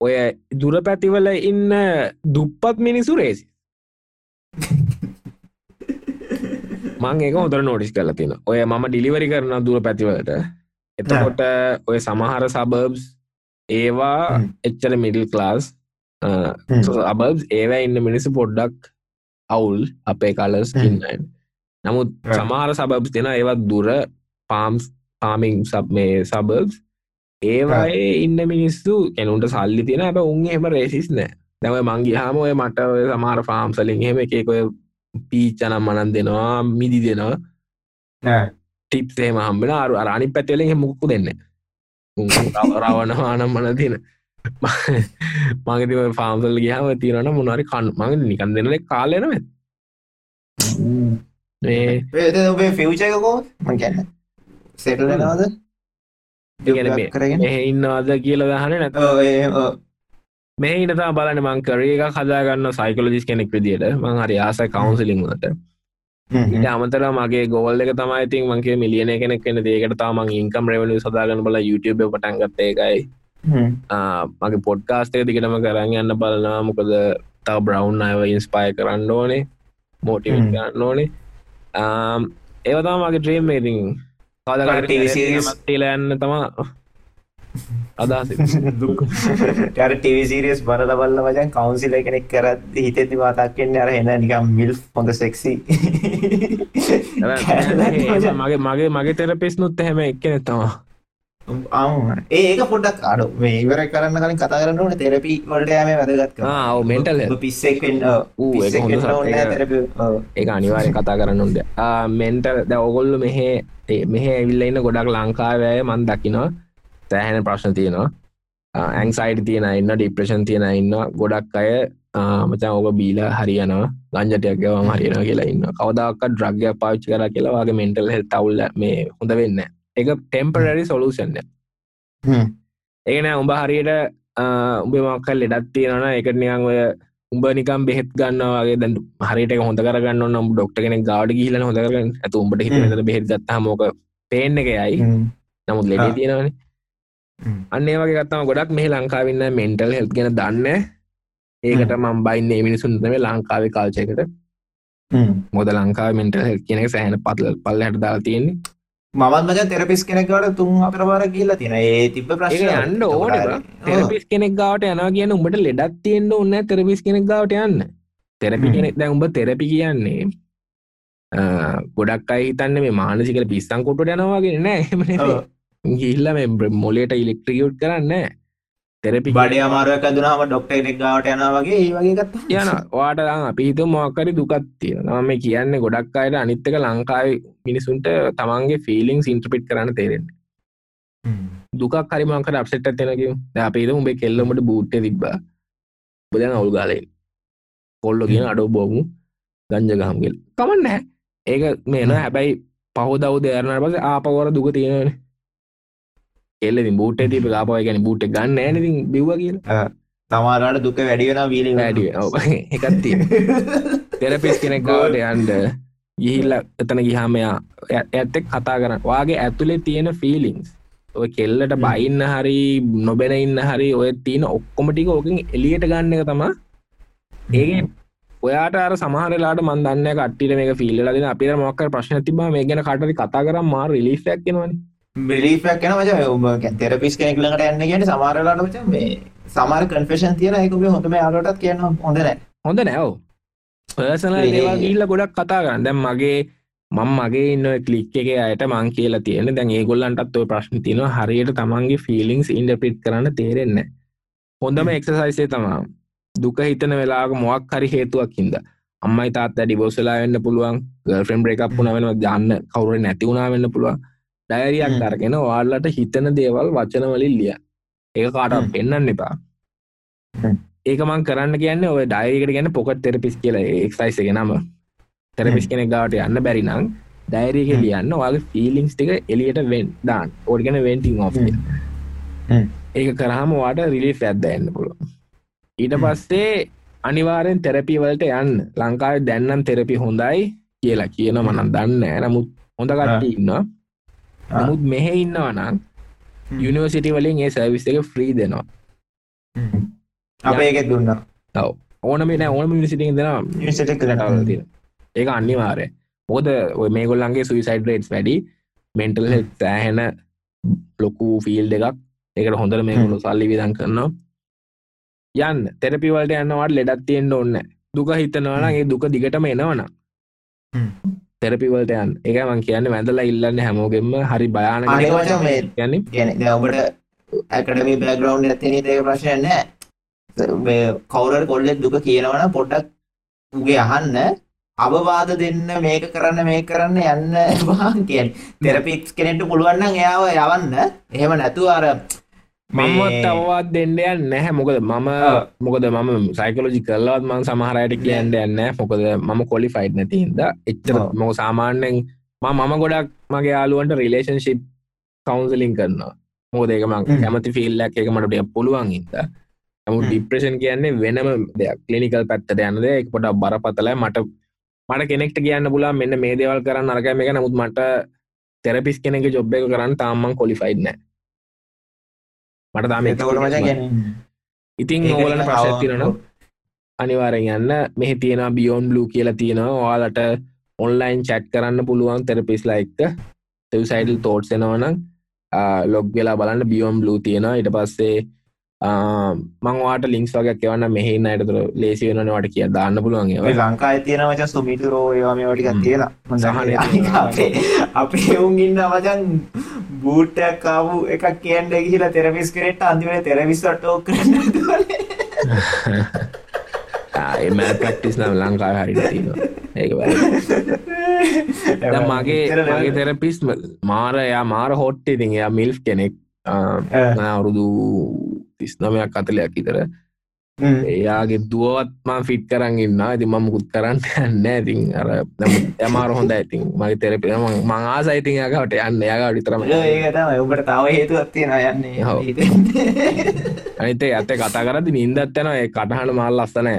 ඔය දුර පැතිවල ඉන්න දුප්පත් මිනිසු රේසි මං ඒක හොදර නෝටිස් කරලා තින ඔය මම ඩිලිවරි කරන දුර පැතිවලට එතකොට ඔය සමහර සබර්බ්ස් ඒවා එච්චර මිඩල් ක්ලාස් අබබ් ඒවා ඉන්න මිනිස්සු පොඩ්ඩක් අවුල් අපේ කලස් ඉන්නයි නමුත් සමහර සබබ් දෙෙන ඒවත් දුර පාම්ස් පාමිං සබ් මේ සබබ් ඒවායේ ඉන්න මිනිස්සු එනුන්ට සල්ලි තියෙන ඇබ උන් එම රේසිස් නෑ දැම මංගි හාම ඔය මට සමාර ෆාම් සලින් හෙම එකකොය පීච්චනම් මනන් දෙනවා මිදි දෙනවා ටිප්සේ හම්බෙන අරු අරනි පැතිවලින් හෙමුක්කු දෙන්න රවනවානම් මන තියෙන මගති ෆාම්සල් ගහම තිරන මොනරි කන් මඟ නිකන් දෙනල කාලෙනව ඔබේ ෆිවචකකෝ මගැන්න සෙටලනවාද එහ ඉන්නවාද කියල දහන නැත මේ ඉනතා බලන මං කරේ එක හදාගන්න සයිකලජිස් කෙනෙක් විදිට මං හරි ආස කවන්සිලින්ට අමතර මගේ ගොවල් එක තමයි ඉතින් මංගේ මිලියන කෙනෙක් කෙන දේකට තමන් ඉන්කම් රෙවලු සදාගන්න බල YouTube පටන්ගත්ත එකයි මගේ පොඩ්කාස්ටේ දිගටම කරන්න යන්න බලනවා. මොකද තව බ්‍රවන්් අයව ඉන්ස්පය කරන්න ඕනේ මෝටි කරන්න ඕනේ. ඒවතා මගේ ට්‍රීම් ඉතින් ටීලයන්න තමා අදහස. ට ටවිසිරියස් බරල බල්ල වජන් කවන්සිල කෙනෙක් කරත් හිතෙති වාතක්කෙන් අර එන්න නිකම් මිල් හොඳ සෙක්සි මගේ මගේ මගේ තෙරපෙස් නුත් හැම එක්කන තමා ඒක පොඩක් අඩු මේ ඉවර කරන්න කලින් කතා කරන්න ඕන තෙරපි වලට යම වැදගත් ආව මෙන්ටල් පිස්සෙක් ඒ අනිවාරය කතා කරන්න උන්ද මෙන්ටල් ද ඔගොල්ලු මෙහේ මෙහ ඇවිල්ල ඉන්න ගොඩක් ලංකාවය මන් දකිනවා. සෑහෙන ප්‍රශ්න තියෙනවා. ඇංසයිට තියෙන ඉන්න ඩිප්‍රේෂන් තියෙන ඉන්න ගොඩක් අය මචන් ඕක බීල හරියනවා. ගංජටයක් ගවම හරියන කියලා ඉන්න කවදක් ද්‍රග්‍ය පාච්චි කර කියලා වගේ මෙන්ටල් හෙල් තවුල්ල මේ හොඳ වෙන්න එක ටෙම්පරරි සොලූෂන්ය ඒන උඹ හරියට උඹේ මක්කල් ලෙඩත් තියෙනන එකට නියන් ඔය උඹ නිකම් බෙහෙත් ගන්නවාගේ දැ හරිට හොඳ කරගන්න නම් ඩොක්ට කෙනෙක් ගාඩ ගිහිල හොඳ කරගන්න. ඇතු උඹට හිත බෙහෙත් ගත්තා මෝක පේන්න එක යයි නමුත් ලෙඩේ තියෙනවනේ. අන්නේ වගේ ගත්තම ගොඩක් මේ ලංකාවන්න මෙන්ටල් හෙල් ගෙන දන්න ඒකට මම් බයින්නේ මිනිසුන්තම ලංකාවේ කාල්චයකට මොද ලංකා මෙන්ටල් හෙල් කියනෙ සෑහන පත්ල පල්ල හට දාලා තියෙන්නේ මවත් මච තෙරපිස් කෙනෙක්වට තුන් අපරබාර කියලා තියෙන ඒ තිබ ප්‍රශ්න අන්න ඕන තෙරපිස් කෙනෙක් ගාවට යනා කියන උඹට ලෙඩක් තියෙන්න්න ඔන්න තෙරපිස් කෙනෙක් ගාවට යන්න. තෙරපි කෙනෙක් දැ උඹ තෙරපි කියන්නේ ගොඩක් අයි හිතන්න මේ මානසිකල පිස්සං කොටට යනවාගෙන නෑ. ගිල්ල මේ මොලේට ඉලෙක්ට්‍රියුට් කරන්න තෙරපි බඩ අමාරුවක් ඇදුනාම ඩොක්ටරෙක් ගාවට යන වගේ ඒ වගේගත් යන වාට අපි හිතු මොක්කරි දුකත්තිය නම කියන්න ගොඩක් අයට අනිත්තක ලංකායි මිනිසුන්ට තමන්ගේ ෆිලිං ඉන්ට්‍රපිට් කරන්න තේරෙන්න. දුකක් හරිමංකට අප්සෙට් ඇතෙනක අපේද උඹේ කෙල්ලමට බූට්ට තිබ්බා. බදන අවුල් ගාලයි කොල්ලො කියෙන අඩෝ බෝමු. ගංජගහම්ගෙල් කමන්න හැ ඒක මේන හැබැයි පහෝදව් දෙරන පස ආපවර දුක තියෙනන කෙල්ලති බූට තිප කාපය ගැන බූට ගන්න ඇනති බිව්ව කියල. තමාරට දුක වැඩියෙන වීලි වැඩිය එකත්ති තෙරපිස් කෙනෙක් ගවට යන්ඩ ගිහිල්ල එතන ගිහාමයා ඇත්තෙක් කතා කරන්න. වගේ ඇතුලේ තියෙන ෆිලිංස් ඔය කෙල්ලට බයින්න හරි නොබෙන ඉන්න හරි ඔය තියෙන ඔක්කොමටික ඕකින් එලියට ගන්න එක තමා ඒ ඔයාට අර සමහරලාට මන්දන්න කට්ටිට මේ ෆිල්ලදින අපිට මොක්ක ප්‍රශ්න තිබ මේ ගැන කටරි කතා කර මාර රිලිෆක් කෙනවන බිලිෆක් කෙන මච ඔබ තෙරපිස් කෙනෙක් ලඟට යන්න කියන සමාරලාට මච මේ සමාර කන්ෆේෂන් තියෙන එකක හොඳම යාලටත් කියන්න හොඳ නෑ. හොඳ නැව් පර්සන ඒවා ගිල්ල ගොඩක් කතා කරන්න. දැම් මගේ මං මගේ ඉන්න කලික් එක අයට මං කියලා තියෙන දැන් ඒගොල්ලන්ටත් ඔය ප්‍රශ්න තියන හරියට තමන්ගේ ෆිලිංස් ඉන්ඩපිට් කරන්න තේරෙන්න හොඳම එක්සසයිසේ තමා දුක හිතන වෙලාක මොක් හරි හේතුවක් හිද අම්මයි තාත් ඩිබෝසලා වෙන්න පුළුවන්. ගල්ෆෙන් බ්‍රේකක් වුණ වෙන ජන්න කවුර නැතිවුණා වෙන්න පුළුවන් ඩයරියක් අරගෙන වාල්ලට හිතන දේවල් වචනවලින් ලිය. ඒ කාට පෙන්න්න එපා. ඒක මං කරන්න කියන්න ඔය ඩයිකට ගැන පොකට් තෙරපිස් කියල එක්සයිස ගෙනම තෙරපිස් කෙනෙ ගාවට යන්න බැරි නම් ඩයිරක ලියන්න වගේ ෆිලිංස් ටික එලියට වෙන් දාන් ඕඩගෙන වෙන්ටිං ඔ ඒක කරහම වාට රිලි ඇත්ද එන්න පුළුව ඊට පස්සේ අනිවාරෙන් තෙරපි වලට යන්න. ලංකාව දැන්නම් තෙරපි හොඳයි කියලා කියන මනන් දන්න නමුත් හොඳ කට්ට ඉන්න නමුත් මෙහෙ ඉන්නවා නම් යුනිවර්සිටි වලින් ඒ සර්විස් එක ෆ්‍රී දෙනවා. අප ඒකෙත් දුන්න. තව ඕනම නෑ ඕනම යුනිසිටි දෙෙන ඒක අනිවාරය පෝද ඔය මේගොල්ලන්ගේ සුයිසයිඩ් රේට්ස් වැඩි. මෙන්ටල් සෑහෙන ලොකු ෆිල් එකක්. එකට හොඳර මේගුණු සල්ලි විදන් කරනවා. යන්න. තෙරපිවලට යන්නවට ලෙඩත් තියෙන්ට ඔන්න දුක හිතනවනගේ දුක දිගටම එනවන තෙරපිවලට යන් එක මං කියන්න වැඳලා ඉල්ලන්න හැමෝගෙම හරි භයාන යන්න ඔබට ඇකඩමි බැග්‍රවන්් ඇතින ඒ ප්‍රශ්නය නෑ. කවුරට කොල්ලෙත් දුක කියනවන පොඩ්ඩක් උගේ අහන්න. අවවාද දෙන්න මේක කරන්න මේ කරන්න යන්න. වාන් කියෙන් තෙරපික්ස් කෙනෙට පුළුවන්න එයාව යවන්න. එහෙම නැතු අර මමත් අවවාත් දෙන්නයන් නැහැ. මොකද මම මොකද මම සයිකලෝජි කරලවත් මං සමහරයට කියන්න යන්න මොකද මම කොලිෆයිඩ් නැතිහින්ද එච්චර මොක සාමාන්‍යෙන් මම ගොඩක් මගේ යාලුවන්ට රිලේෂන්ශිප් කවන්සලින් කරනවා. මොකද ඒක මං කැමති ෆිල්ලක් එක මටට පුළුවන් ඉද නමු ඩිප්‍රේෂන් කියන්නේ වෙනම දෙයක්. කලිනිකල් පැත්තට යන්නද එක පොඩ බරපතලයි. මට මට කෙනෙක්ට කියන්න පුලා මෙන්න මේ දේවල් කරන්න අරග එක. නමුත් මට තෙරපිස් කෙනෙක ජොබ් එක කරන්න තාම්මන් කොලිෆයිඩ් නෑ මට තාම ඉතින් ඕගලන ප්‍රශ්න තියෙනවා අනිවාරෙන් යන්න. මෙහි තියෙන බියෝන් බ්ලූ කියලා තියෙනවා. ඔයාලට ඔන්ලයින් චැට් කරන්න පුළුවන් තෙරපිස්ලා එක්ක තෙවසයිඩල් තෝට්ස් එනවනම් ලොග් වෙලා බලන්න බියෝම් බ්ලූ තියෙනවා. ඉට පස්සේ මංවාට ලින්ක්ස් වගේ එවන්න මෙහි අයටතුර ලේසි වෙනවට කිය දාන්න පුළුවන් ලංකා තියන වච සුමිතුරෝ ඒවාම ටික කියලා අපේ එවුන් ඉන්න වචන් බූට්ටයක් කාපු එකක් කියන්න කියලා තෙරවිස් කරෙට අන්තිමට තෙරවිස්ට කරන්න එම ප්‍රක්ටිස් නම් ලංකා හරි ඒක මගේ මගේ තෙරපිස් මාරයා මාර හොට්ට ඉතින් එයා මිල්් කෙනෙක් අවුරුදු තිස්නමයක් අතලයක් ඉතර එයාගේ දුවත්මා ෆිට් කරන්න ඉන්න ඇති මමුකුත් කරන්න යන්න ඇතින් අර යමාර හොඳ ඇතින් මගේ තෙරපි මං ආසයිතින් යකට යන්න. යාග ඩිතරම ඔබට තව හේතුවත් තියෙන යන්නේ. අනිතේ ඇත කතා කරදි නින්දත් යන ඒ කටහන මල් ලස්සනය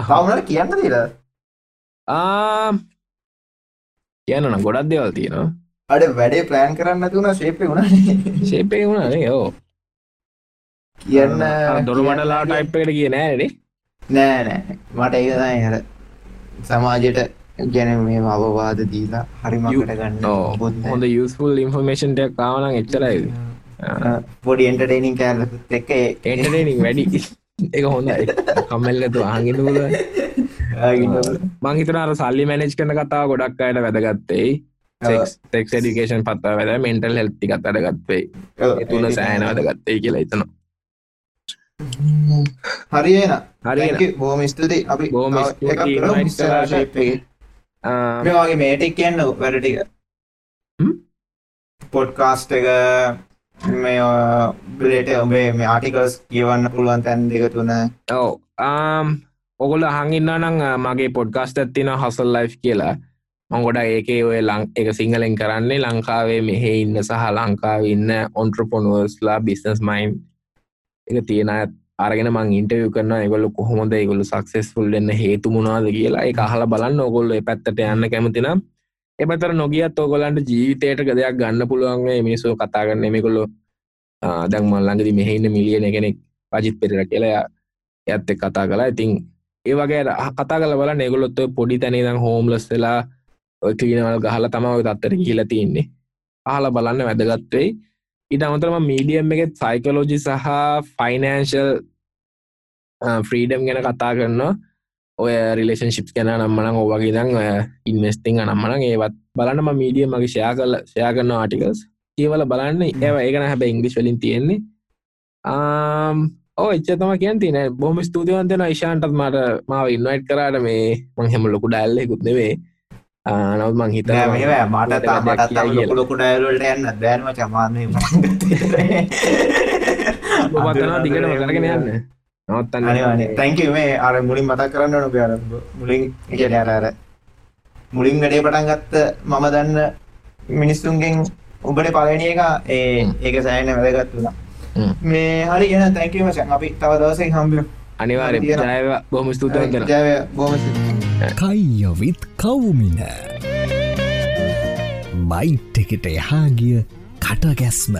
කවුන කියන්න දීලා කියන්න ගොඩක් දෙවල් තියෙනවා. අඩ වැඩේ ප්ලෑන් කරන්න තුන ශේපය වුණ ශේපය වුණනේ යෝ කියන්න දොරමටලා ටයිප්පට කිය නෑනේ නෑ නෑ මට ඒකතයි හර සමාජයට ගැන මේ අවවාද දීලා හරිමකට ගන්න හොඳ යුස්ෆුල් ඉන්ෆර්මේෂන්ටයක් කාවනක් එච්චරයි. පොඩි එන්ටර්ටේනිින් කෑර එක්ක එන්ටර්ටේනිින් වැඩි. එක හොඳයි. කම්මල්ලතු අහගෙන පුල මංහිතනාර සල්ලි මැනෙජ් කන කතාව ගොඩක් අයට වැදගත්තේ. ටෙක් ඩිකේෂන් පත්තා වැද මෙන්ටල් හෙල්ති කත් අඩගත්වේ තුන සෑන අදගත්තේ කියලා එතන හරියන හරි බෝම ස්තුති අපි බෝම වගේ මේටික් කියන්න වැඩටික පොඩ්කාස්ට එක මේ බිලට ඔබේ මේ ආටිකල්ස් කියවන්න පුළුවන් තැන් දෙක තුන. ඔව ඔගොල හඟින්න නං මගේ පොඩ්කාස්ට ඇත්තින හසල් ලයි් කියලා. මංගොඩ ඒකේ ඔය ලං එක සිංහලෙන් කරන්නේ. ලංකාවේ මෙහෙ ඉන්න සහ ලංකාව ඉන්න ඔන්ට්‍රපොනුවර්ස්ලා බිස්නස් මයින් එක තියෙන අරගෙන මං ඉන්ටව කරන ගොල්ල කොහොමද ගොල්ල සක්සෙස්ෆුල් එන්න හේතු මුණවාද කියලා එක අහල බලන්න. ඔගොල්ල පැත්තට යන්න කැමතිනම් එපතර නොගියත් ඔගොලන්ට ජීවිතයට ගදයක් ගන්න පුළුවන්ගේ මිනිස්සු කතා කරන්න. මේකොල්ලො දැන්ම ළඟදි මෙහෙන්න මිලියන කෙනෙක් පජිත් පෙරර කියලා ඇත්ත කතා කලා ඉතින් ඒ වගේ කතා කල බල නෙගොලොත්ව පොඩි තැනේ දම් හෝම්ලස් වෙලා ඔය කලීනවල් ගහල තම ඔය තත්තර කියලා තියන්නේ අහල බලන්න වැදගත්වෙයි ඉට අමතරම මීඩියම් එකෙත් සයිකලෝජි සහ ෆයිනන්ශල් ෆ්‍රීඩම් ගැන කතා කරනවා. ඔය රිලේෂන්ශිප් ගැන නම්මන ඕවගේ දං ඔය ඉන්වස්ටිං නම්මන ඒවත් බලන්නම මීඩිය මගේ ෂයා කල ෂයා කරන ආටිකල්ස් කියවල බලන්න ඒව ඒකන හැබ ඉංගලිස් වලින් තියෙන්නේ. ඕ එච්චතම කියන් තින බොහම ස්තුතිවන්තන යිශාන්ටත් මට මාව ඉන්නයිට් කරාට මේ මං හෙම ලොකු ඩැල්ලෙකුත් නෙවේ නවත් මං හිත මට මට ලොකු ඩයිල්ලට යන්න දැන්ම චමාන පතනා දිගට කරගෙන යන්න. නවත්තන්න තැංක මේ අර මුලින් මතක් කරන්න නොක අර මුලින් එකට අරර මුලින් වැඩේ පටන් ගත්ත මම දන්න මිනිස්සුන්ගෙන් උබට පලනිය එක ඒ ඒක සෑන වැදගත්තුලා මේ හරි ගෙන තැංකීම සැන් අපි තව දවසෙන් හම්බිය අනිවාර බොහම ස්තුත බොම කයියොවිත් කවුමින. බයිට් එකට එහා ගිය කටගැස්ම